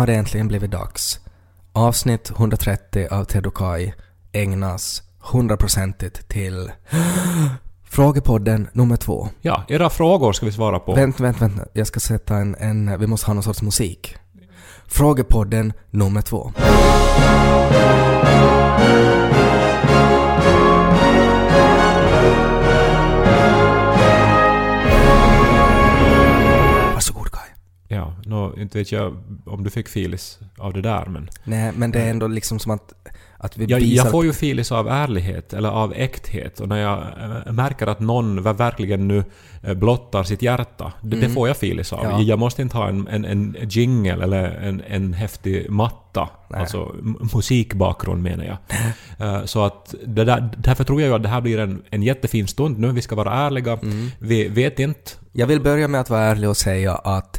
Har det äntligen blivit dags. Avsnitt 130 av Ted och Kai ägnas hundraprocentigt till Frågepodden nummer två. Ja, era frågor ska vi svara på. Vänt, vänt, vänt. Jag ska sätta en, en... Vi måste ha någon sorts musik. Frågepodden nummer två. Nå, inte vet jag om du fick filis av det där men... Nej, men det är ändå liksom som att, att vi Jag, jag får ju filis av ärlighet, eller av äkthet. Och när jag äh, märker att någon ver- verkligen nu äh, blottar sitt hjärta, det, det får jag filis av. Mm. Ja. Jag måste inte ha en, en, en jingle eller en, en häftig matta, Nej. alltså musikbakgrund menar jag. Så att det där, därför tror jag ju att det här blir en, en jättefin stund nu, vi ska vara ärliga. Mm. Vi vet inte Jag vill börja med att vara ärlig och säga att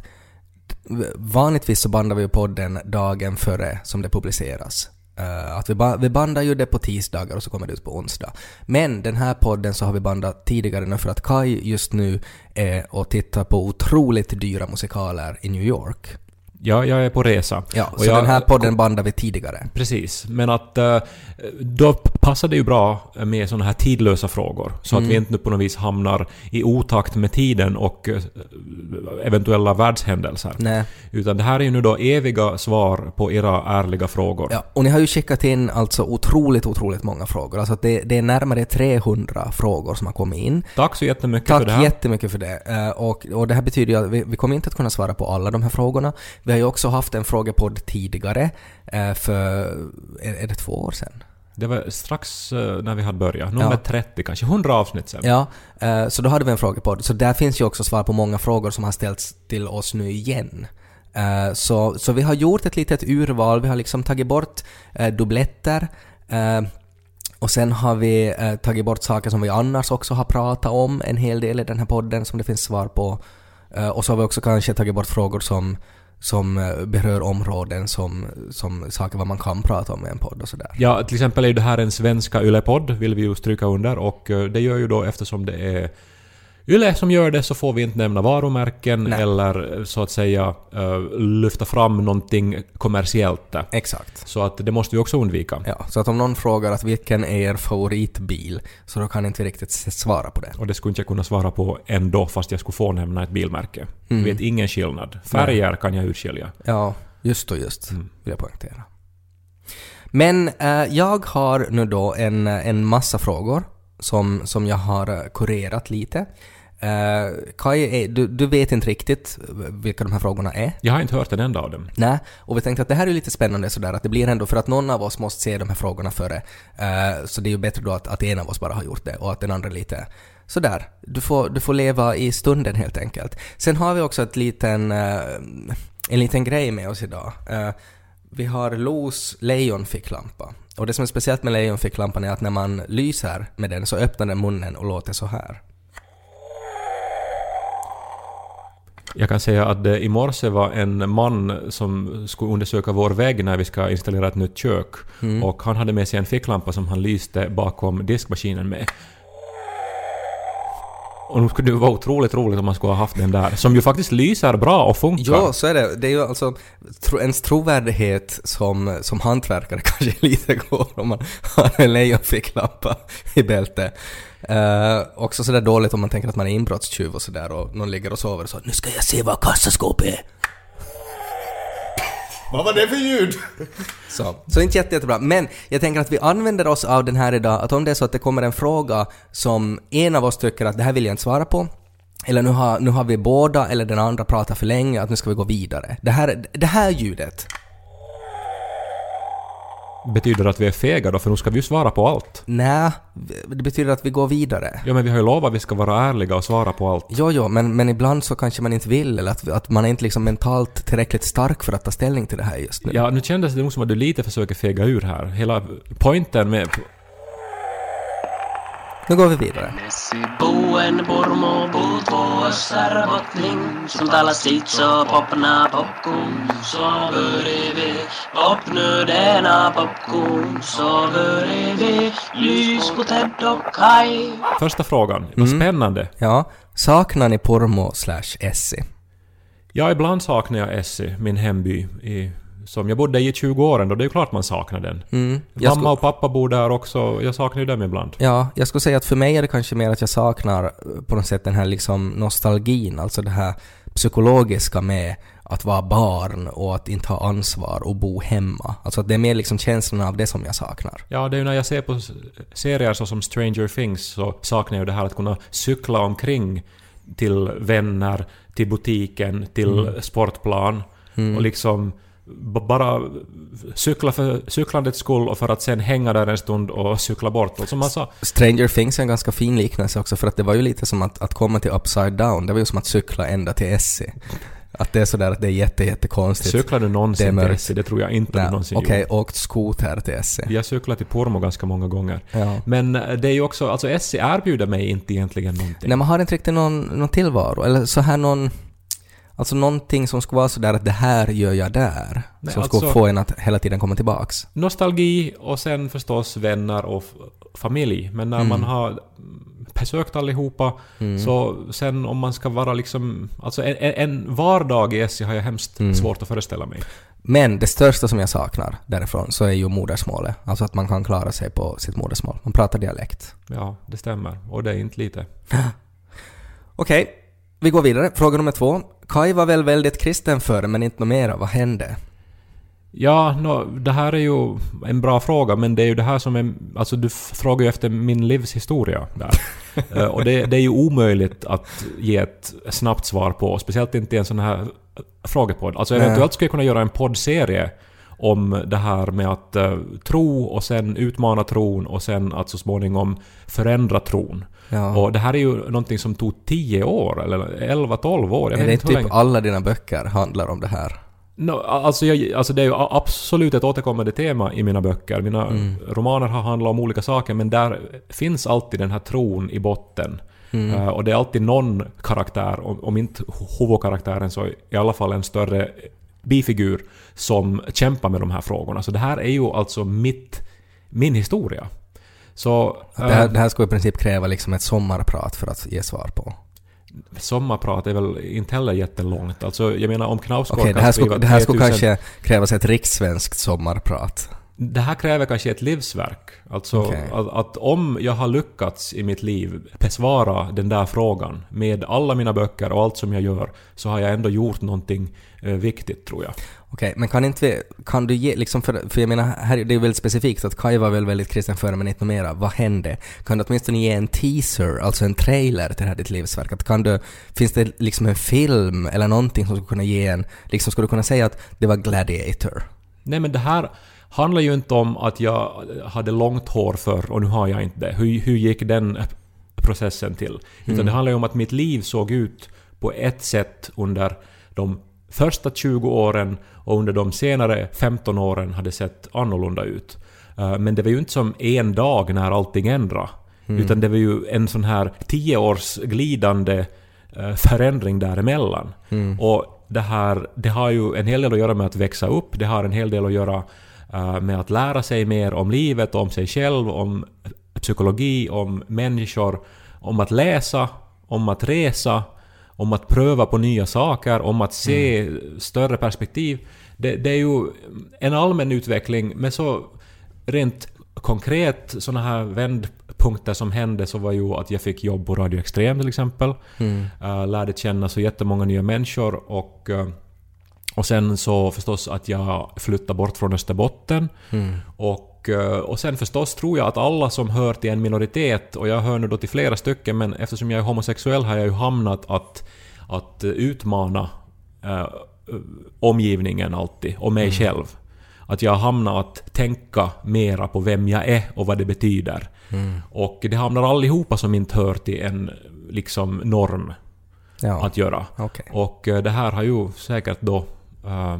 vanligtvis så bandar vi ju podden dagen före som det publiceras. Uh, att vi, ba- vi bandar ju det på tisdagar och så kommer det ut på onsdag. Men den här podden så har vi bandat tidigare nu för att Kai just nu är och tittar på otroligt dyra musikaler i New York. Ja, jag är på resa. Ja, Och så jag- den här podden bandar vi tidigare. Precis, men att eh, då passar det ju bra med sådana här tidlösa frågor. Så Mm. att vi inte nu på något vis hamnar i otakt med tiden och eh, eventuella världshändelser. Nej. Utan det här är ju nu då eviga svar på era ärliga frågor. Ja, och ni har ju skickat in alltså otroligt, otroligt många frågor. Alltså det, det är närmare 300 frågor som har kommit in. Tack så jättemycket Tack för det här. jättemycket för det. Eh, och, och det här betyder ju att vi, vi kommer inte att kunna svara på alla de här frågorna. Vi har ju också haft en frågepodd tidigare eh, för, är, det två år sedan? Det var strax eh, när vi hade börjat. Nummer Ja. 30 kanske, 100 avsnitt sen. Ja, eh, så då hade vi en frågepodd. Så där finns ju också svar på många frågor som har ställts till oss nu igen. Så, så vi har gjort ett litet urval, vi har liksom tagit bort dubbletter och sen har vi tagit bort saker som vi annars också har pratat om en hel del i den här podden som det finns svar på. Och så har vi också kanske tagit bort frågor som, som eh, berör områden som, som saker vad man kan prata om i en podd och sådär. Ja, till exempel är ju det här en svenska Yle-podd, vill vi ju stryka under. Och eh, det gör ju då eftersom det är Yle som gör det så får vi inte nämna varumärken Nej. eller eh, så att säga eh, lyfta fram någonting kommersiellt. Exakt. Så att det måste vi också undvika. Ja, så att om någon frågar att vilken är er favoritbil, så då kan inte vi riktigt svara på det. Och det skulle inte jag kunna svara på ändå fast jag skulle få nämna ett bilmärke. Mm. Vet ingen skillnad. Färger kan jag urskilja. Ja, just och just, vill jag poängtera. Men eh, jag har nu då en, en massa frågor som, som jag har eh, kurerat lite. Uh, Kai, är, du, du vet inte riktigt vilka de här frågorna är? Jag har inte hört en enda av dem. Nej, och vi tänkte att det här är lite spännande sådär att det blir ändå för att någon av oss måste se de här frågorna före. Eh, så det är ju bättre då att, att en av oss bara har gjort det och att den andra lite sådär. Du får, du får leva i stunden helt enkelt. Sen har vi också ett liten, eh, en liten grej med oss idag. Eh, vi har Los lejonficklampa. Och det som är speciellt med lejonficklampan är att när man lyser med den så öppnar den munnen och låter så här. Jag kan säga att det i morse var en man som skulle undersöka vår vägg när vi ska installera ett nytt kök. Mm. Och han hade med sig en ficklampa som han lyste bakom diskmaskinen med. Och nu skulle det vara otroligt roligt om man skulle ha haft den där. Som ju faktiskt lyser bra och funkar. Ja, så är det. Det är ju alltså tro, ens trovärdighet som, som hantverkare kanske lite går om man har en lejonficklampa i bältet. Uh, också sådär dåligt om man tänker att man är inbrottstjuv och sådär och någon ligger och sover och så nu ska jag se vad kassaskåpet är. Vad var det för ljud? Så, så inte jätte, jättebra. Men jag tänker att vi använder oss av den här idag, att om det är så att det kommer en fråga som en av oss tycker att det här vill jag inte svara på, eller nu har, nu har vi båda eller den andra pratat för länge, att nu ska vi gå vidare. Det här, det här ljudet, Betyder det att vi är fega då? För nu ska vi ju svara på allt. nej, det betyder att vi går vidare. Ja men vi har ju lovat att vi ska vara ärliga och svara på allt. Jo, jo, men, men ibland så kanske man inte vill, eller att, att man är inte liksom mentalt tillräckligt stark för att ta ställning till det här just nu. Ja, nu kändes det nog som att du lite försöker fega ur här. Hela poängen med... Nu går vi vidare. Första frågan. Vad Mm. spännande. Ja, saknar ni Pormo slash Essie? Ja, ibland saknar jag Essie, min hemby, i, som jag bodde i i 20 år ändå. Det är ju klart man saknar den. Mm. Mamma och pappa bor där också. Jag saknar ju dem ibland. Ja, jag skulle säga att för mig är det kanske mer att jag saknar eh, på något sätt den här liksom nostalgin, alltså det här psykologiska med att vara barn och att inte ha ansvar och bo hemma. Alltså att det är mer liksom känslan av det som jag saknar. Ja, det är ju när jag ser på serier så som Stranger Things så saknar jag ju det här att kunna cykla omkring till vänner, till butiken, till sportplan och liksom bara cykla för cyklandets skull och för att sen hänga där en stund och cykla bort. Och som man sa, Stranger Things är en ganska fin liknelse också för att det var ju lite som att, att komma till Upside Down, det var ju som att cykla ända till Essie. Att det är sådär att det är jätte, jättekonstigt. cyklar du Det någonsin till mörkt. Essie? Det tror jag inte Nej, du någonsin Okej, gjorde. åkt skoter till Essie. Jag har cyklat till Pormo ganska många gånger. Ja. Men eh, det är ju också, alltså Essie erbjuder mig inte egentligen någonting. Nej, man har inte riktigt någon, någon tillvaro, eller så här någon... Alltså någonting som skulle vara sådär att det här gör jag där. Nej, som skulle alltså- få en att hela tiden komma tillbaks. Nostalgi och sen förstås vänner och familj. Men när Mm. man har besökt allihopa så sen om man ska vara liksom... Alltså en, en- vardag i Essie har jag hemskt Mm. svårt att föreställa mig. Men det största som jag saknar därifrån så är ju modersmålet. Alltså att man kan klara sig på sitt modersmål. Man pratar dialekt. Ja, det stämmer. Och det är inte lite. Okej, vi går vidare. Fråga nummer två. Kai var väl väldigt kristen förr, men inte något mera. Vad hände? Ja, nå, det här är ju en bra fråga, men det är ju det här som är... Alltså du frågar ju efter min livshistoria där. Eh, och det, det är ju omöjligt att ge ett snabbt svar på, speciellt inte i en sån här frågepodd. Alltså Nej. eventuellt skulle jag kunna göra en poddserie om det här med att eh, tro och sen utmana tron och sen att så småningom förändra tron. Ja. Och det här är ju någonting som tog 10 år, eller 11-12 år. Jag är det inte typ länge. alla dina böcker handlar om det här? No, alltså, jag, alltså det är ju absolut ett återkommande tema i mina böcker. Mina romaner har handlat om olika saker men där finns alltid den här tron i botten. Eh, och det är alltid någon karaktär, om, om inte huvudkaraktären så i alla fall en större bifigur som kämpar med de här frågorna. Så det här är ju alltså mitt, min historia. Så... Det, här, eh, det här skulle i princip kräva liksom ett sommarprat för att ge svar på. Sommarprat är väl inte heller jättelångt. Alltså jag menar om Knausgård det kan här skriva skulle, det här skulle 3000 kanske krävas ett rikssvenskt sommarprat. Det här kräver kanske ett livsverk. Alltså Okej. att, att om jag har lyckats i mitt liv besvara den där frågan med alla mina böcker och allt som jag gör så har jag ändå gjort någonting eh, viktigt tror jag. Okej, men kan inte vi, kan du ge, liksom för, för jag menar, här, det är väldigt specifikt att Kai var väl väldigt kristen före men inte mera. Vad hände? Kan du åtminstone ge en teaser, alltså en trailer till det här ditt livsverk? Att kan du, finns det liksom en film eller någonting som skulle kunna ge en, liksom skulle du kunna säga att det var Gladiator? Nej men det här handlar ju inte om att jag hade långt hår förr och nu har jag inte det. Hur, hur gick den processen till? Utan det handlar ju om att mitt liv såg ut på ett sätt under de första 20 åren och under de senare 15 åren hade sett annorlunda ut. Eh, Men det var ju inte som en dag när allting ändrade. Utan det var ju en sån här 10 års glidande eh, förändring däremellan. Och det här, det har ju en hel del att göra med att växa upp, det har en hel del att göra eh, med att lära sig mer om livet, om sig själv, om psykologi, om människor, om att läsa, om att resa, om att pröva på nya saker, om att se större perspektiv. Det, det är ju en allmän utveckling, men så rent konkret såna här vändpunkter som hände så var ju att jag fick jobb på Radio Extrem till exempel. Uh, lärde känna så jättemånga nya människor och eh, och sen så förstås att jag flyttade bort från Österbotten. Och, eh, och sen förstås tror jag att alla som hör till en minoritet, och jag hör nu då till flera stycken, men eftersom jag är homosexuell har jag ju hamnat att, att utmana eh, omgivningen alltid, och mig själv. Att jag hamnar att tänka mera på vem jag är och vad det betyder. Och det hamnar allihopa som inte hör till en liksom norm Ja, att göra. okej. Och eh, det här har ju säkert då eh,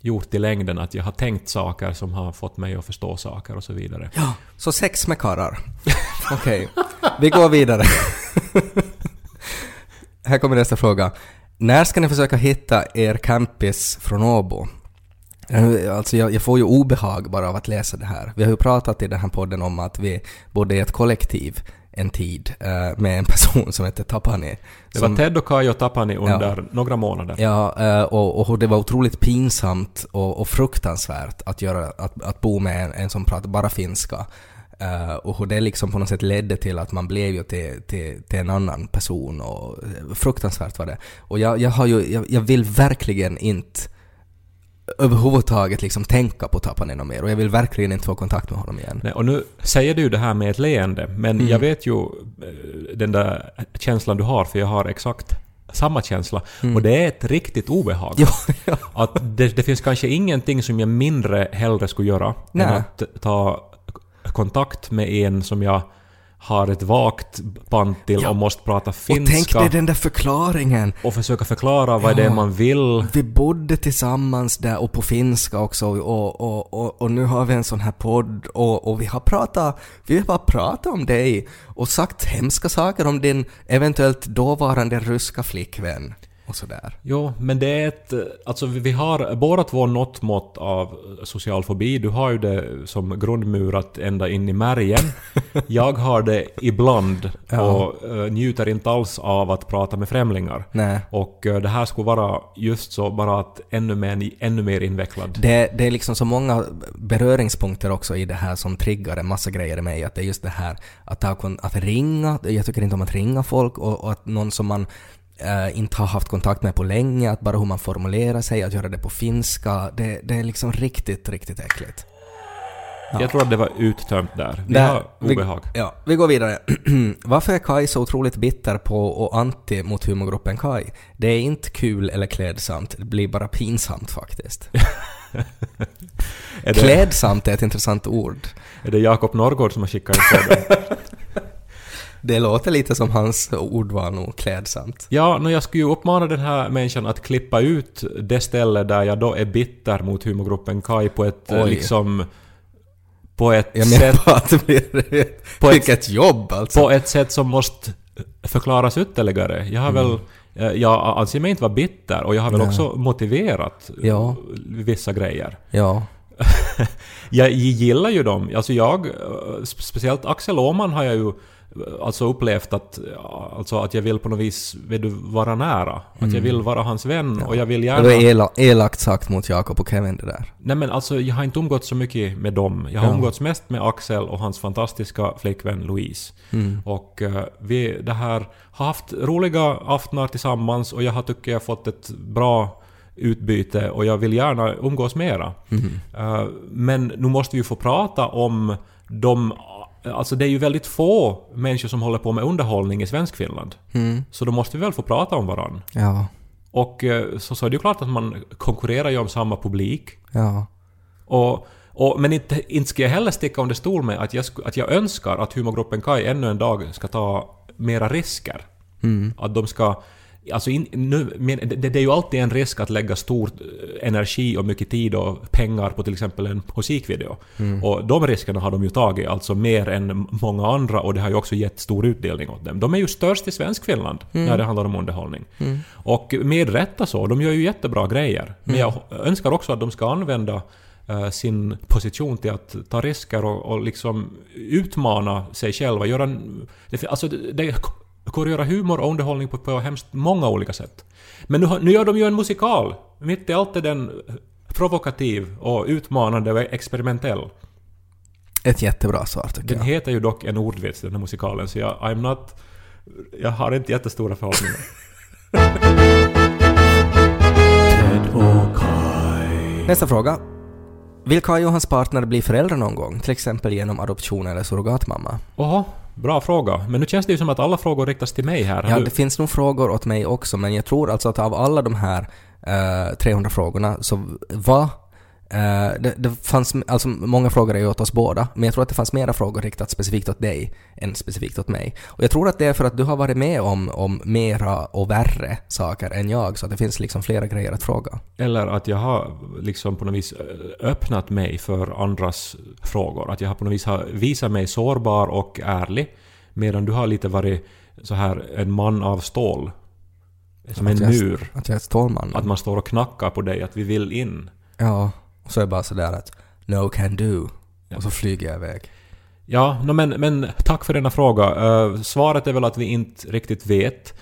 gjort i längden att jag har tänkt saker som har fått mig att förstå saker och så vidare. Ja, så sex med karlar. Okej, vi går vidare. Här kommer nästa fråga. När ska ni försöka hitta er campis från Åbo? Alltså jag, jag får ju obehag bara av att läsa det här. Vi har ju pratat i den här podden om att vi bodde i ett kollektiv en tid eh, med en person som hette Tapani. Det som, var Ted och Kai och Tapani under några månader. Ja, eh, och, och det var otroligt pinsamt och, och fruktansvärt att, göra, att, att bo med en, en som pratar bara finska. Uh, och hur det liksom på något sätt ledde till att man blev ju till, till, till en annan person och fruktansvärt var det. Och jag, jag har ju, jag, jag vill verkligen inte överhuvudtaget liksom tänka på Tapani mer och jag vill verkligen inte få kontakt med honom igen. Nej, och nu säger du det här med ett leende, men Mm. jag vet ju eh, den där känslan du har, för jag har exakt samma känsla. Och det är ett riktigt obehag. Ja, ja. Att det, det finns kanske ingenting som jag mindre hellre skulle göra Nej. än att ta kontakt med en som jag har ett vagt band till Ja. och måste prata Och tänk finska dig den där förklaringen. och försöka förklara vad det är Ja. man vill. Vi bodde tillsammans där och på finska också och, och, och, och nu har vi en sån här podd och, och vi har pratat, vi har bara pratat om dig och sagt hemska saker om din eventuellt dåvarande ryska flickvän och sådär. Jo, men det är ett... Alltså vi har båda två något mått av social fobi. Du har ju det som grundmurat ända in i märgen. Jag har det ibland Ja. och eh, njuter inte alls av att prata med främlingar. Nej. Och eh, det här skulle vara just så, bara att ännu mer, ännu mer invecklad. Det, det är liksom så många beröringspunkter också i det här som triggar en massa grejer i mig. Att det är just det här att, att ringa, jag tycker inte om att ringa folk och, och att någon som man eh, inte har haft kontakt med på länge, att bara hur man formulerar sig, att göra det på finska, det, det är liksom riktigt, riktigt äckligt. Jag tror att det var uttömt där. Vi Där- har obehag. Vi, ja, vi går vidare. Varför är Kai så otroligt bitter på och anti mot humorgruppen Kai? Det är inte kul eller klädsamt, det blir bara pinsamt faktiskt. Är det, Klädsamt är ett intressant ord. är det Jakob Norrgård som har skickat in? Det låter lite som hans ordval nog, klädsamt. Ja, no, jag skulle ju uppmana den här människan att klippa ut det ställe där jag då är bitter mot humorgruppen Kai på ett eh, Oj. liksom... På ett, Jag sätt, bara att. På ett- Vilket jobb alltså! på ett sätt som måste förklaras ytterligare. Jag har väl... eh, Jag anser mig inte vara bitter och jag har väl Nej. också motiverat Ja. vissa grejer. Ja. Jag gillar ju dem. Alltså jag, eh, spe- speciellt Axel Åhman har jag ju alltså upplevt att, ja, alltså att jag vill på något vis vill du vara nära. Att jag vill vara hans vän och jag vill Det gärna... var ela, elakt sagt mot Jakob och Kevin det där. Nej men alltså jag har inte umgåtts så mycket med dem. Jag har Ja. umgåtts mest med Axel och hans fantastiska flickvän Louise. Mm. Och eh, vi det här har haft roliga aftnar tillsammans och jag har tycker jag fått ett bra utbyte och jag vill gärna umgås mera. Mm. Eh, men nu måste vi få prata om de... Alltså det är ju väldigt få människor som håller på med underhållning i Svenskfinland. Mm. Så då måste vi väl få prata om varann. Ja. Och eh, så, så är det ju klart att man konkurrerar ju om samma publik. Ja. Och, och, men inte, inte ska jag heller sticka under stol med att jag, att jag önskar att humorgruppen Kai ännu en dag ska ta mera risker. Mm. Att de ska... Alltså in, nu, men det, det är ju alltid en risk att lägga stor eh, energi och mycket tid och pengar på till exempel en musikvideo. Och de riskerna har de ju tagit, alltså mer än många andra och det har ju också gett stor utdelning åt dem. De är ju störst i Svenskfinland när det handlar om underhållning. Och med rätta så, de gör ju jättebra grejer. Men jag önskar också att de ska använda eh, sin position till att ta risker och, och liksom utmana sig själva. Göra, en- alltså det, att göra humor och underhållning på, på hemskt många olika sätt. Men nu, nu gör de ju en musikal. Mitt i allt är den provokativ och utmanande och experimentell. Ett jättebra svar tycker Den jag. heter ju dock en ordvits, den här musikalen, så jag, I'm not... Jag har inte jättestora förhoppningar. Nästa fråga. Vill Kai och hans partner bli föräldrar någon gång? Till exempel genom adoption eller surrogatmamma? Oho, bra fråga. Men nu känns det ju som att alla frågor riktas till mig här. Ja, du- det finns nog frågor åt mig också, men jag tror alltså att av alla de här eh, 300 frågorna så var eh, det, det fanns, alltså många frågor är ju åt oss båda, men jag tror att det fanns mera frågor riktat specifikt åt dig än specifikt åt mig. Och jag tror att det är för att du har varit med om, om mera och värre saker än jag, så att det finns liksom flera grejer att fråga. Eller att jag har liksom på något vis eh, öppnat mig för andras frågor. Att jag har på något vis har visat mig sårbar och ärlig. Medan du har lite varit så här en man av stål. Som en Att jag- mur. Att jag är Stålmannen. Att man står och knackar på dig, att vi vill in. Ja, så är det bara sådär att no can do. Ja. Och så flyger jag iväg. Ja, no, men, men tack för denna fråga. Eh, svaret är väl att vi inte riktigt vet.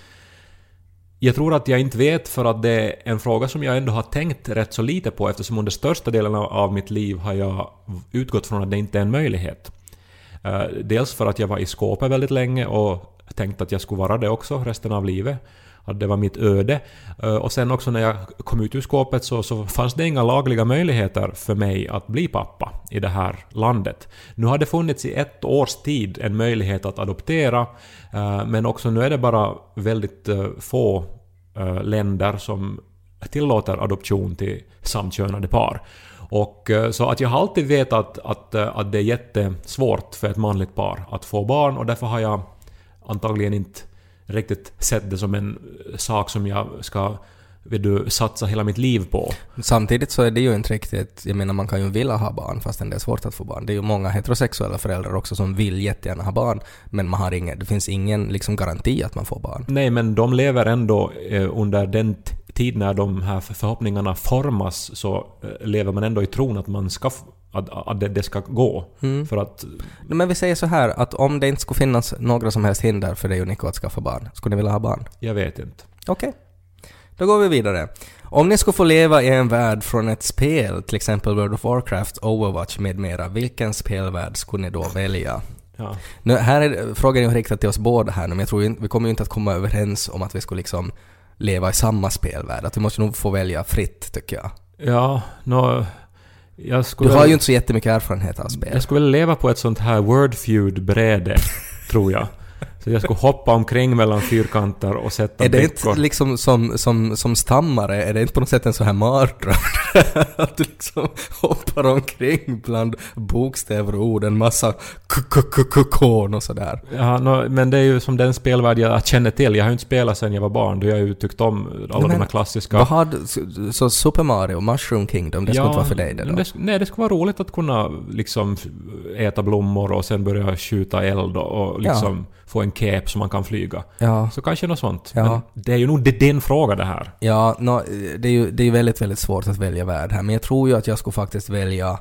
Jag tror att jag inte vet för att det är en fråga som jag ändå har tänkt rätt så lite på eftersom under största delen av- av mitt liv har jag utgått från att det inte är en möjlighet. Eh, dels för att jag var i skåpet väldigt länge och tänkte att jag skulle vara det också resten av livet. Att det var mitt öde. Eh, och sen också när jag kom ut ur skåpet så, så fanns det inga lagliga möjligheter för mig att bli pappa i det här landet. Nu har det funnits i ett års tid en möjlighet att adoptera, eh, men också nu är det bara väldigt eh, få länder som tillåter adoption till samkönade par. Och, så att jag har alltid vetat att, att det är jättesvårt för ett manligt par att få barn och därför har jag antagligen inte riktigt sett det som en eh, sak som jag ska vill du, satsa hela mitt liv på. Samtidigt så är det ju inte riktigt, jag menar man kan ju vilja ha barn fastän det är svårt att få barn. Det är ju många heterosexuella föräldrar också som vill jättegärna ha barn, men man har ingen, det finns ingen liksom garanti att man får barn. Nej, men de lever ändå eh, under den tid när de här förhoppningarna formas så eh, lever man ändå i tron att man ska att, att det, det ska gå. Mm. För att Men vi säger så här att om det inte skulle finnas några som helst hinder för dig och Nico att skaffa barn, skulle ni vilja ha barn? jag vet inte. Okej. Då går vi vidare. Om ni skulle få leva i en värld från ett spel, till exempel World of Warcraft, Overwatch med mera, vilken spelvärld skulle ni då välja? Ja. Nu, här är frågan är riktad till oss båda här nu, men jag tror inte, vi kommer ju inte att komma överens om att vi skulle liksom leva i samma spelvärld. Att vi måste nog få välja fritt, tycker jag. Ja, nå... Jag Du skulle, har ju inte så jättemycket erfarenhet av spel. jag skulle väl leva på ett sånt här Wordfeud-bräde, tror jag. Så jag skulle hoppa omkring mellan fyrkanter och sätta Är det brickor. inte liksom som, som, som stammare, är det inte på något sätt en sån här mardröm? att du liksom hoppar omkring bland bokstäver och ord, en massa k-k-k-kon och sådär. Ja, nå, men det är ju som den spelvärld jag känner till. Jag har ju inte spelat sen jag var barn. Då har jag ju tyckt om alla men de här klassiska... Vad har du, så, så Super Mario, Mushroom Kingdom, det skulle inte vara för dig det då? det, nej, det skulle vara roligt att kunna liksom äta blommor och sen börja skjuta eld och, och liksom få en cape så man kan flyga. Ja. Så kanske något sånt. Ja. Men det är ju nog det- din fråga det här. Ja, nå, det är ju det är väldigt, väldigt svårt att välja värld här, men jag tror ju att jag skulle faktiskt välja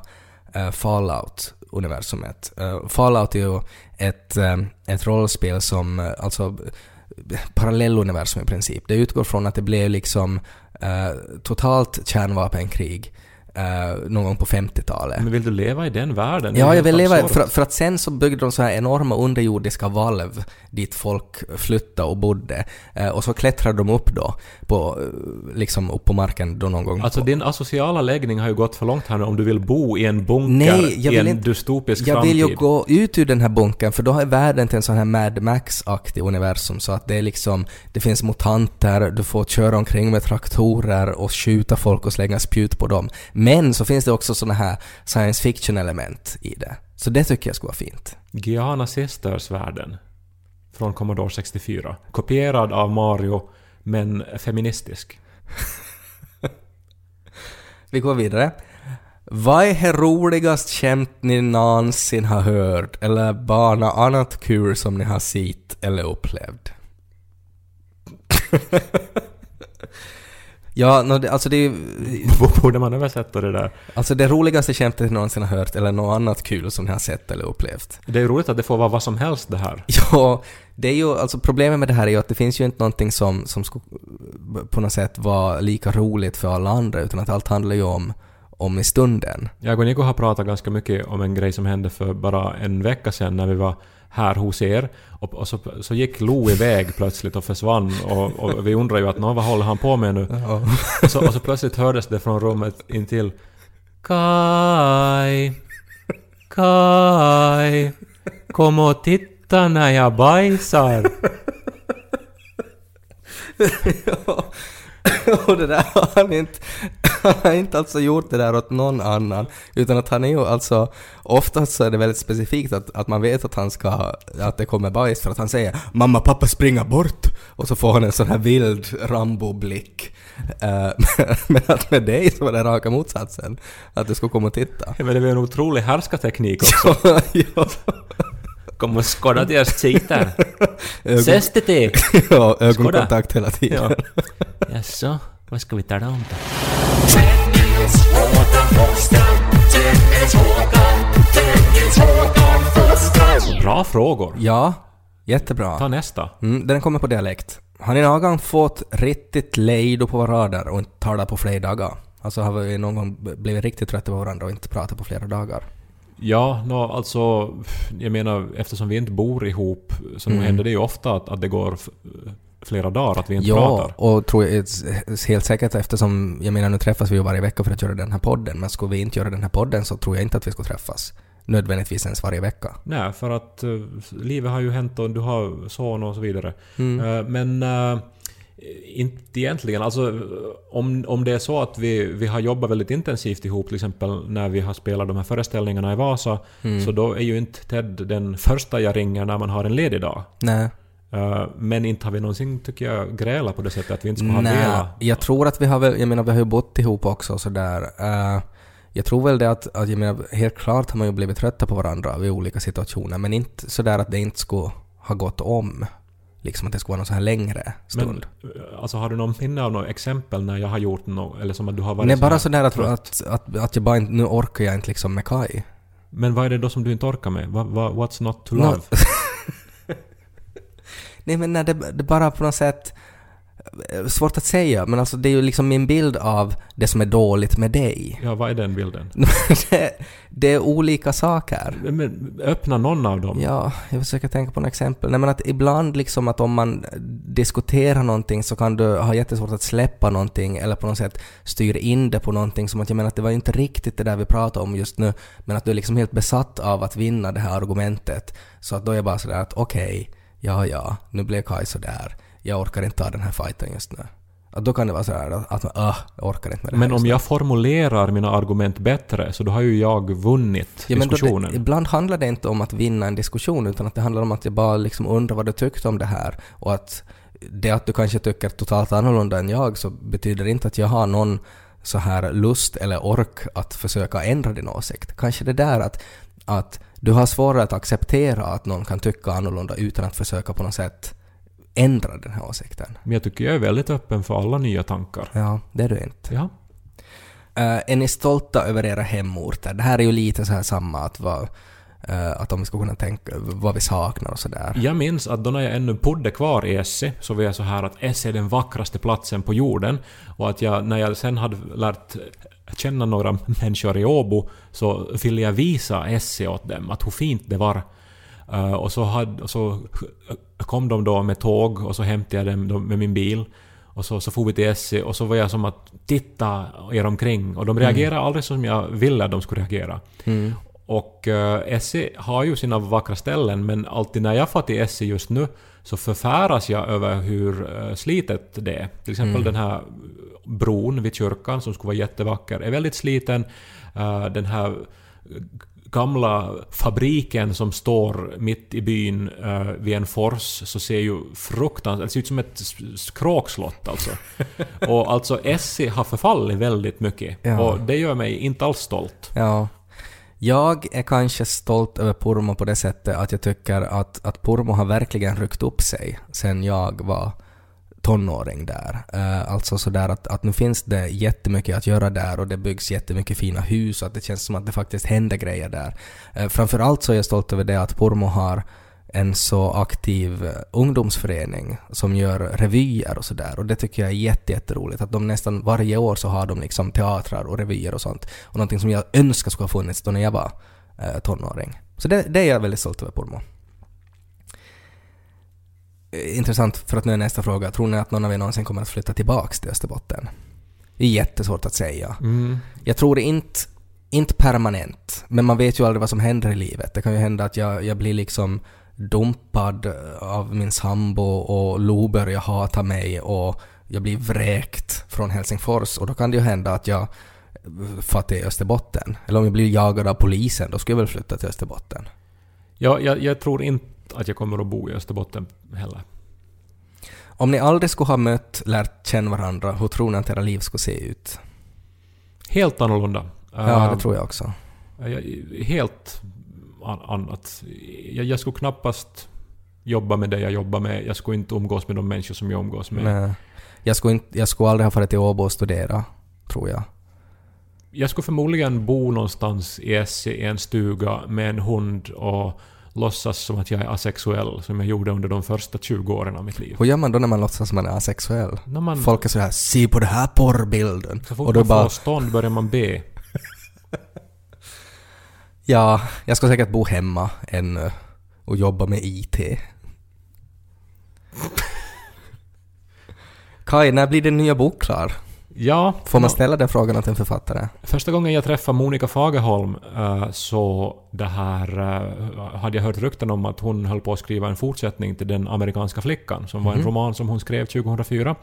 eh, Fallout-universumet. Uh, Fallout är ju ett, eh, ett rollspel som, eh, alltså parallelluniversum i princip. Det utgår från att det blev liksom totalt kärnvapenkrig eh, någon gång på 50-talet. Men vill du leva i den världen? Det Ja, jag vill leva för, för att sen så byggde de så här enorma underjordiska valv dit folk flyttade och bodde. Eh, och så klättrade de upp då, på, liksom upp på marken då någon gång. Alltså din asociala läggning har ju gått för långt här nu om du vill bo i en bunker Nej, jag i vill en inte- dystopisk jag framtid. vill ju gå ut ur den här bunkern för då är världen till en sån här Mad Max-aktig universum så att det är liksom, det finns mutanter, du får köra omkring med traktorer och skjuta folk och slänga spjut på dem. Men så finns det också såna här science fiction-element i det. Så det tycker jag skulle vara fint. Giana Sisters-världen från Commodore 64. Kopierad av Mario, men feministisk. Vi går vidare. Vad är det roligast skämt ni någonsin har hört eller bara något annat kul som ni har sett eller upplevt? ja, no, det, alltså det är Borde man översätta det där? Alltså det roligaste skämtet ni någonsin har hört eller något annat kul som ni har sett eller upplevt? Det är ju roligt att det får vara vad som helst det här. Ja, det är ju, alltså problemet med det här är ju att det finns ju inte någonting som, som skulle på något sätt vara lika roligt för alla andra utan att allt handlar ju om, om i stunden. Jag och Nico har pratat ganska mycket om en grej som hände för bara en vecka sedan när vi var här hos er. Och, och så, så gick Lo iväg plötsligt och försvann och, och vi undrar ju att vad håller han på med nu? Ja. Och så, och så plötsligt hördes det från rummet intill Kai, Kai, kom och titta när jag bajsar. Ja. Och det där har han inte, han har inte alltså gjort det där åt någon annan, utan att han är ju alltså, oftast så är det väldigt specifikt att, att man vet att han ska, att det kommer bajs för att han säger ”mamma, pappa springa bort” och så får han en sån här vild Rambo-blick. Eh, men att med dig så var det raka motsatsen, att du skulle komma och titta. Men det var en otrolig härskarteknik också. ja, Kom och skåda deras sikter. ögon, Ses det till? ja, ögonkontakt hela tiden. Ja. Jaså, vad ska vi tala om då? Bra frågor. Ja, jättebra. Ta nästa. Mm, den kommer på dialekt. Har ni någon gång fått riktigt lejdo på varandra och inte talat på flera dagar? Alltså har vi någon gång blivit riktigt trötta på varandra och inte pratat på flera dagar? Ja, no, alltså jag menar eftersom vi inte bor ihop så Mm. händer det ju ofta att, att det går flera dagar att vi inte Ja, pratar. och tror jag, helt säkert eftersom, jag menar nu träffas vi ju varje vecka för att göra den här podden, men skulle vi inte göra den här podden så tror jag inte att vi skulle träffas nödvändigtvis ens varje vecka. Nej, för att uh, livet har ju hänt och du har son och så vidare. Mm. Eh, men eh, inte egentligen. Alltså, eh, om, om det är så att vi, vi har jobbat väldigt intensivt ihop, till exempel när vi har spelat de här föreställningarna i Vasa, Mm. så då är ju inte Ted den första jag ringer när man har en ledig dag. Nej. Eh, men inte har vi någonsin, tycker jag, grälat på det sättet att vi inte skulle ha Nej, velat. jag tror att vi har väl, jag menar vi har ju bott ihop också sådär. Uh, jag tror väl det att, att, jag menar helt klart har man ju blivit trötta på varandra vid olika situationer, men inte sådär att det inte skulle ha gått om. Liksom att det skulle vara någon så här längre stund. Men, eh, alltså har du någon minne av något exempel när jag har gjort något, eller som att du har varit Nej, bara sådär att, att, att, att jag bara inte, nu orkar jag inte liksom med Kai. Men vad är det då som du inte orkar med? Va, va, what's not to love? Nej men nej, det, det bara på något sätt svårt att säga, men alltså det är ju liksom min bild av det som är dåligt med dig. Ja, vad är den bilden? det, det är olika saker. Men öppna någon av dem. Ja, jag försöker tänka på några exempel. Nej men att ibland liksom att om man diskuterar någonting så kan du ha jättesvårt att släppa någonting eller på något sätt styra in det på någonting som att jag menar att det var inte riktigt det där vi pratar om just nu men att du är liksom helt besatt av att vinna det här argumentet. Så att då är jag bara sådär att okej, ja ja, nu blev Kaj sådär. Jag orkar inte ta den här fighten just nu. Att då kan det vara sådär att, att man, jag orkar inte med det här Men om jag formulerar mina argument bättre så då har ju jag vunnit Ja, men diskussionen. det, ibland handlar det inte om att vinna en diskussion utan att det handlar om att jag bara liksom undrar vad du tyckte om det här och att det att du kanske tycker totalt annorlunda än jag så betyder inte att jag har någon så här lust eller ork att försöka ändra din åsikt. Kanske det där att, att du har svårare att acceptera att någon kan tycka annorlunda utan att försöka på något sätt ändra den här åsikten. Men jag tycker jag är väldigt öppen för alla nya tankar. Ja, det är du inte. Ja. Uh, är ni stolta över era hemorter? Det här är ju lite så här samma att, vad, eh, att om vi ska kunna tänka vad vi saknar och sådär. Jag minns att då när jag ännu bodde kvar i Essie så var jag så här att Essie är den vackraste platsen på jorden och att jag, när jag sen hade lärt känna några människor i Åbo så ville jag visa Essie åt dem, att hur fint det var. Eh, och, så hade, och så kom de då med tåg och så hämtade jag dem med min bil. Och så, så for vi till Essie och så var jag som att titta er omkring och de reagerade aldrig som jag ville att de skulle reagera. Mm. Och uh, Essie har ju sina vackra ställen men alltid när jag får till Essie just nu så förfäras jag över hur uh, slitet det är. Till exempel den här bron vid kyrkan som skulle vara jättevacker är väldigt sliten. Uh, den här gamla fabriken som står mitt i byn uh, vid en fors så ser ju fruktansvärt... Det ser ut som ett skråkslott alltså. och alltså Essie har förfallit väldigt mycket. Ja. Och det gör mig inte alls stolt. Ja. Jag är kanske stolt över Purmo på det sättet att jag tycker att, att Purmo har verkligen ryckt upp sig sen jag var tonåring där. Uh, alltså sådär att, att nu finns det jättemycket att göra där och det byggs jättemycket fina hus och att det känns som att det faktiskt händer grejer där. Uh, framförallt så är jag stolt över det att Pormo har en så aktiv eh, ungdomsförening som gör revyer och sådär och det tycker jag är jätte, jätteroligt att de nästan varje år så har de liksom teatrar och revyer och sånt och någonting som jag önskar skulle ha funnits då när jag var eh, tonåring. Så det, det är jag väldigt stolt över Pormo. Eh, Intressant, för att nu är nästa fråga. Tror ni att någon av er någonsin kommer att flytta tillbaks till Österbotten? Det är jättesvårt att säga. Mm. Jag tror inte, inte permanent, men man vet ju aldrig vad som händer i livet. Det kan ju hända att jag, jag blir liksom dumpad av min sambo och Lo börjar hata mig och jag blir vräkt från Helsingfors och då kan det ju hända att jag far till Österbotten. Eller om jag blir jagad av polisen, då skulle jag väl flytta till Österbotten. Ja, jag, jag tror inte att jag kommer att bo i Österbotten heller. Om ni aldrig skulle ha mött, lärt känna varandra, hur tror ni att era liv skulle se ut? Helt annorlunda. Ja, det tror jag också. Helt an- annat. Jag, jag skulle knappast jobba med det jag jobbar med. Jag skulle inte umgås med de människor som jag umgås med. Nej. Jag skulle, inte, jag skulle aldrig ha farit till Åbo och studera, tror jag. Jag skulle förmodligen bo någonstans i Essie i en stuga med en hund och låtsas som att jag är asexuell som jag gjorde under de första 20 åren av mitt liv. Hur gör man då när man låtsas som man är asexuell? När man, Folk är så här “se på den här porrbilden” så fort och då man bara får stånd börjar man be. “ja, jag ska säkert bo hemma ännu och jobba med IT”. Kai, när blir din nya bok klar? Ja, Får man ställa den frågan åt en författare? Första gången jag träffade Monica Fagerholm eh, så det här, eh, hade jag hört rykten om att hon höll på att skriva en fortsättning till Den amerikanska flickan, som var en roman som hon skrev 2004.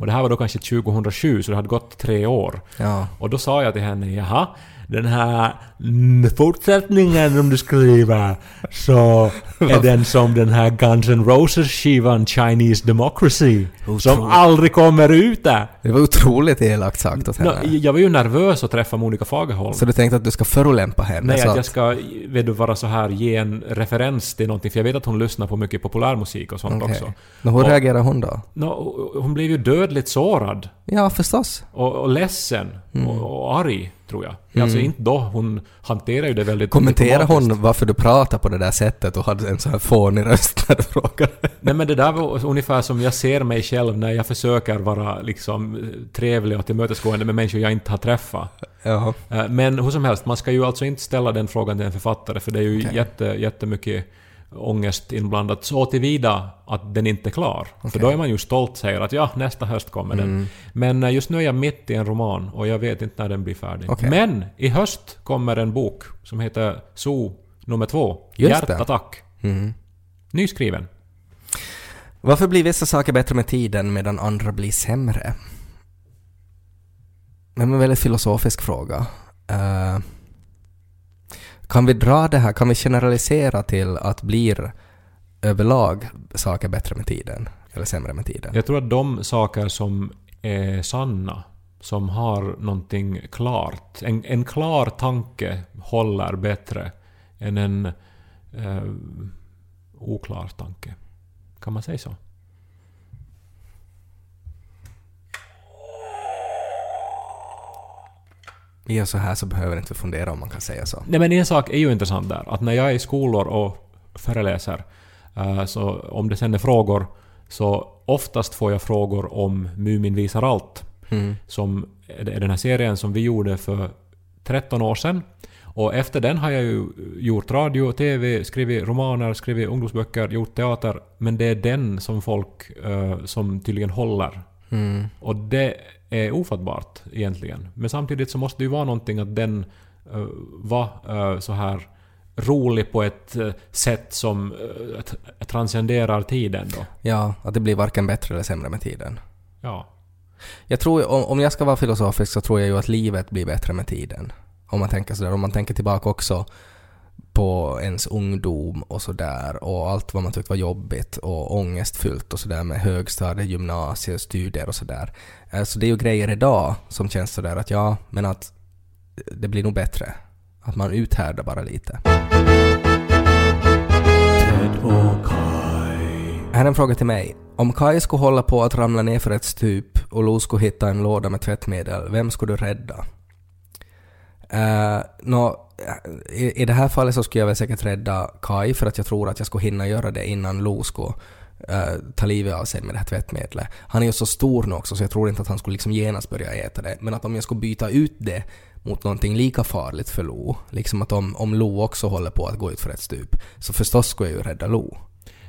Och det här var då kanske 2007, så det hade gått tre år. Ja. Och då sa jag till henne, jaha, den här mm, fortsättningen som du skriver, så är den som den här Guns N' Roses-skivan Chinese Democracy, som aldrig kommer ut där. Det var otroligt elakt sagt åt henne. jag var ju nervös att träffa Monica Fagerholm. Så du tänkte att du ska förolämpa henne? Nej, så att jag ska vet du, vara så här, ge en referens till någonting, för jag vet att hon lyssnar på mycket populärmusik och sånt Okej. också. Men hur Och- reagerar hon då? Nå, hon blev ju dödligt sårad Ja, förstås. och, och ledsen Mm. och, och arg, tror jag. Alltså inte då, hon hanterar ju det väldigt Kommenterar hon varför du pratar på det där sättet och hade en så här fånig röst när du frågade? Nej men det där var ungefär som jag ser mig själv när jag försöker vara liksom trevlig och tillmötesgående med människor jag inte har träffat. Jaha. Eh, Men hur som helst, man ska ju alltså inte ställa den frågan till en författare för det är ju Okej. jätte, jättemycket ångest inblandat så tillvida att den inte är klar. För Okej. då är man ju stolt säger att ja, nästa höst kommer den. Mm. Men eh, just nu är jag mitt i en roman och jag vet inte när den blir färdig. Okej. Men i höst kommer en bok som heter So nummer två. Hjärtattack. Mm. Nyskriven. Varför blir vissa saker bättre med tiden medan andra blir sämre? En väldigt filosofisk fråga. Uh, kan vi dra det här, kan vi generalisera till att blir överlag saker bättre med tiden? Eller sämre med tiden? Jag tror att de saker som är sanna, som har någonting klart, en, en klar tanke håller bättre än en eh, oklar tanke. Kan man säga så? Gör så här så behöver inte fundera om man kan säga så. Nej men en sak är ju intressant där, att när jag är i skolor och föreläser, eh, så om det sen är frågor, så oftast får jag frågor om Mumin visar allt. Mm. som är den här serien som vi gjorde för 13 år sedan. Och efter den har jag ju gjort radio, TV, skrivit romaner, skrivit ungdomsböcker, gjort teater. Men det är den som folk eh, som tydligen håller. Mm. Och det är ofattbart egentligen. Men samtidigt så måste det ju vara någonting att den uh, var eh, så här rolig på ett eh, sätt som uh, transcenderar tiden då. Ja, att det blir varken bättre eller sämre med tiden. Ja. Jag tror, om, om jag ska vara filosofisk så tror jag ju att livet blir bättre med tiden. Om man tänker sådär, om man tänker tillbaka också på ens ungdom och sådär och allt vad man tyckte var jobbigt och ångestfyllt och sådär med högstadie, gymnasie, studier och sådär. Eh, Så det är ju grejer idag som känns sådär att ja, men att det blir nog bättre. Att man uthärdar bara lite. Här är en fråga till mig. Om Kai skulle hålla på att ramla ner för ett stup och Lo skulle hitta en låda med tvättmedel, vem skulle du rädda? Uh, nå, i, I det här fallet så skulle jag väl säkert rädda Kai för att jag tror att jag skulle hinna göra det innan Lo skulle uh, ta livet av sig med det här tvättmedlet. Han är ju så stor nu också så jag tror inte att han skulle liksom genast börja äta det. Men att om jag skulle byta ut det mot någonting lika farligt för Lo, liksom att om, om Lo också håller på att gå ut för ett stup, så förstås skulle jag ju rädda Lo.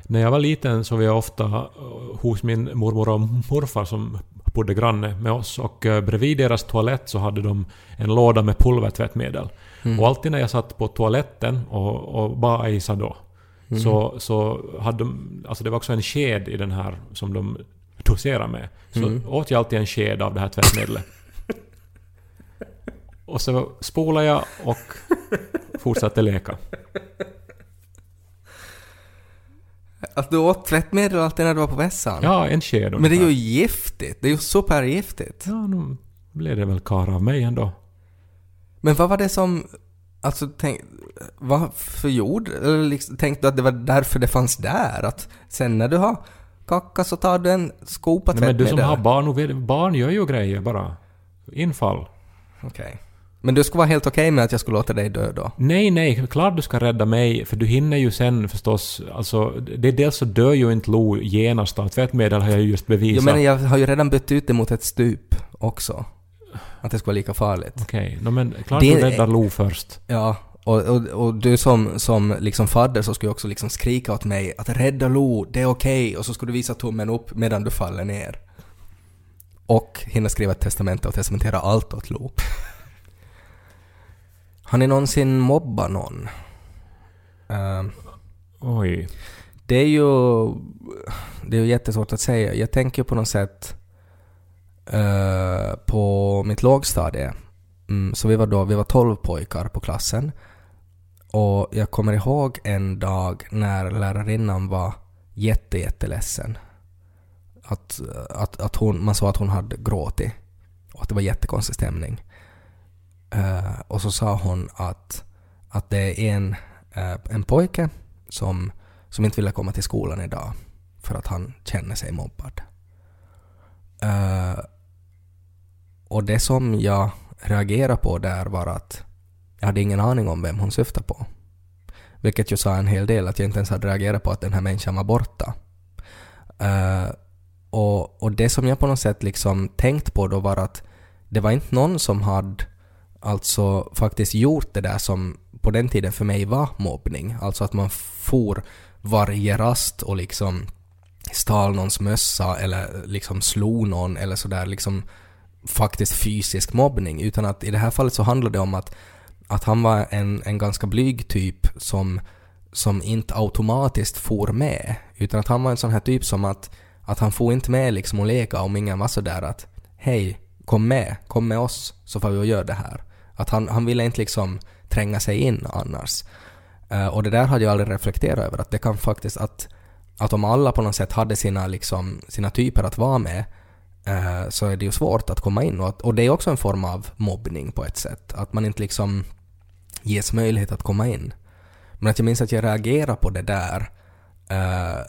När jag var liten så var jag ofta eh, hos min mormor och morfar som bodde granne med oss och eh, bredvid deras toalett så hade de en låda med pulvertvättmedel. Mm. Och alltid när jag satt på toaletten och, och bajsade då Mm. så, så hade de... Alltså det var också en sked i den här som de doserade med. Så Mm. åt jag alltid en sked av det här tvättmedlet. och så spolade jag och fortsatte leka. Att du åt tvättmedel alltid när du var på vässan? Ja, en sked Men det är ju ungefär. giftigt. Det är ju supergiftigt. Ja, nu blev det väl kar av mig ändå. Men vad var det som... Alltså, tänk... Varför gjorde... Eller liksom, tänkte du att det var därför det fanns där? Att sen när du har kackat så tar du en skopa Nej, men tvättmedel? du som har barn, barn gör ju grejer bara. Infall. Okej. Men du skulle vara helt okej med att jag skulle låta dig dö då? Nej, nej, klart du ska rädda mig, för du hinner ju sen förstås... Alltså, det är dels så dör ju inte Lo genast av tvättmedel har jag ju just bevisat. Jag menar, jag har ju redan bytt ut det mot ett stup också. Att det skulle vara lika farligt. Okej, no, men klart Det- du räddar Lo först. Ja, och, och, och du som, som liksom fadder så skulle jag också liksom skrika åt mig att rädda Lo, det är okej, och så skulle du visa tummen upp medan du faller ner. Och hinna skriva ett testamente och testamentera allt åt Lo. Har ni någonsin mobbat någon? Eh, Oj. det är ju... Det är ju jättesvårt att säga. Jag tänker på något sätt eh, på mitt lågstadie. Mm, så vi var då, vi var 12 pojkar på klassen. Och jag kommer ihåg en dag när lärarinnan var jätte, jätteledsen. Att, att, att hon, man såg att hon hade gråtit. Och att det var jättekonstig stämning. Uh, och så sa hon att, att det är en, uh, en pojke som, som inte ville komma till skolan idag för att han känner sig mobbad. Uh, och det som jag reagerade på där var att jag hade ingen aning om vem hon syftade på. Vilket ju sa en hel del att jag inte ens hade reagerat på att den här människan var borta. Uh, och, och det som jag på något sätt liksom tänkt på då var att det var inte någon som hade alltså faktiskt gjort det där som på den tiden för mig var mobbning. Alltså att man for varje rast och liksom stal någons mössa eller liksom slog någon eller sådär liksom faktiskt fysisk mobbning. Utan att i det här fallet så handlade det om att, att han var en, en ganska blyg typ som, som inte automatiskt for med. Utan att han var en sån här typ som att, att han får inte med liksom och leka om ingen var sådär att hej, kom med, kom med oss så får vi och göra det här. Att han, han ville inte liksom tränga sig in annars. Uh, och det där hade jag aldrig reflekterat över, att det kan faktiskt att, att om alla på något sätt hade sina, liksom, sina typer att vara med eh, så är det ju svårt att komma in. Och, att, och det är också en form av mobbning på ett sätt. Att man inte liksom ges möjlighet att komma in. Men att jag minns att jag reagerade på det där eh,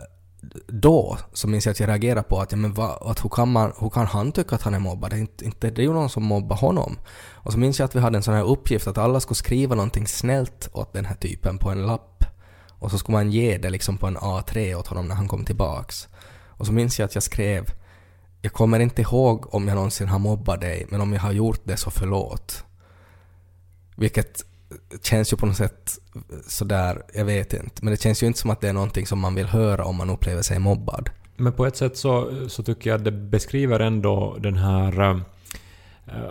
då så minns jag att jag reagerade på att, ja, men va, att hur, kan man, hur kan han tycka att han är mobbad? Det är, inte, inte, det är ju någon som mobbar honom. Och så minns jag att vi hade en sån här uppgift att alla skulle skriva någonting snällt åt den här typen på en lapp. Och så skulle man ge det liksom på en A3 åt honom när han kom tillbaks. Och så minns jag att jag skrev jag kommer inte ihåg om jag någonsin har mobbat dig, men om jag har gjort det så förlåt. Vilket känns ju på något sätt sådär, jag vet inte. Men det känns ju inte som att det är någonting som man vill höra om man upplever sig mobbad. Men på ett sätt så, så tycker jag att det beskriver ändå den här... eh,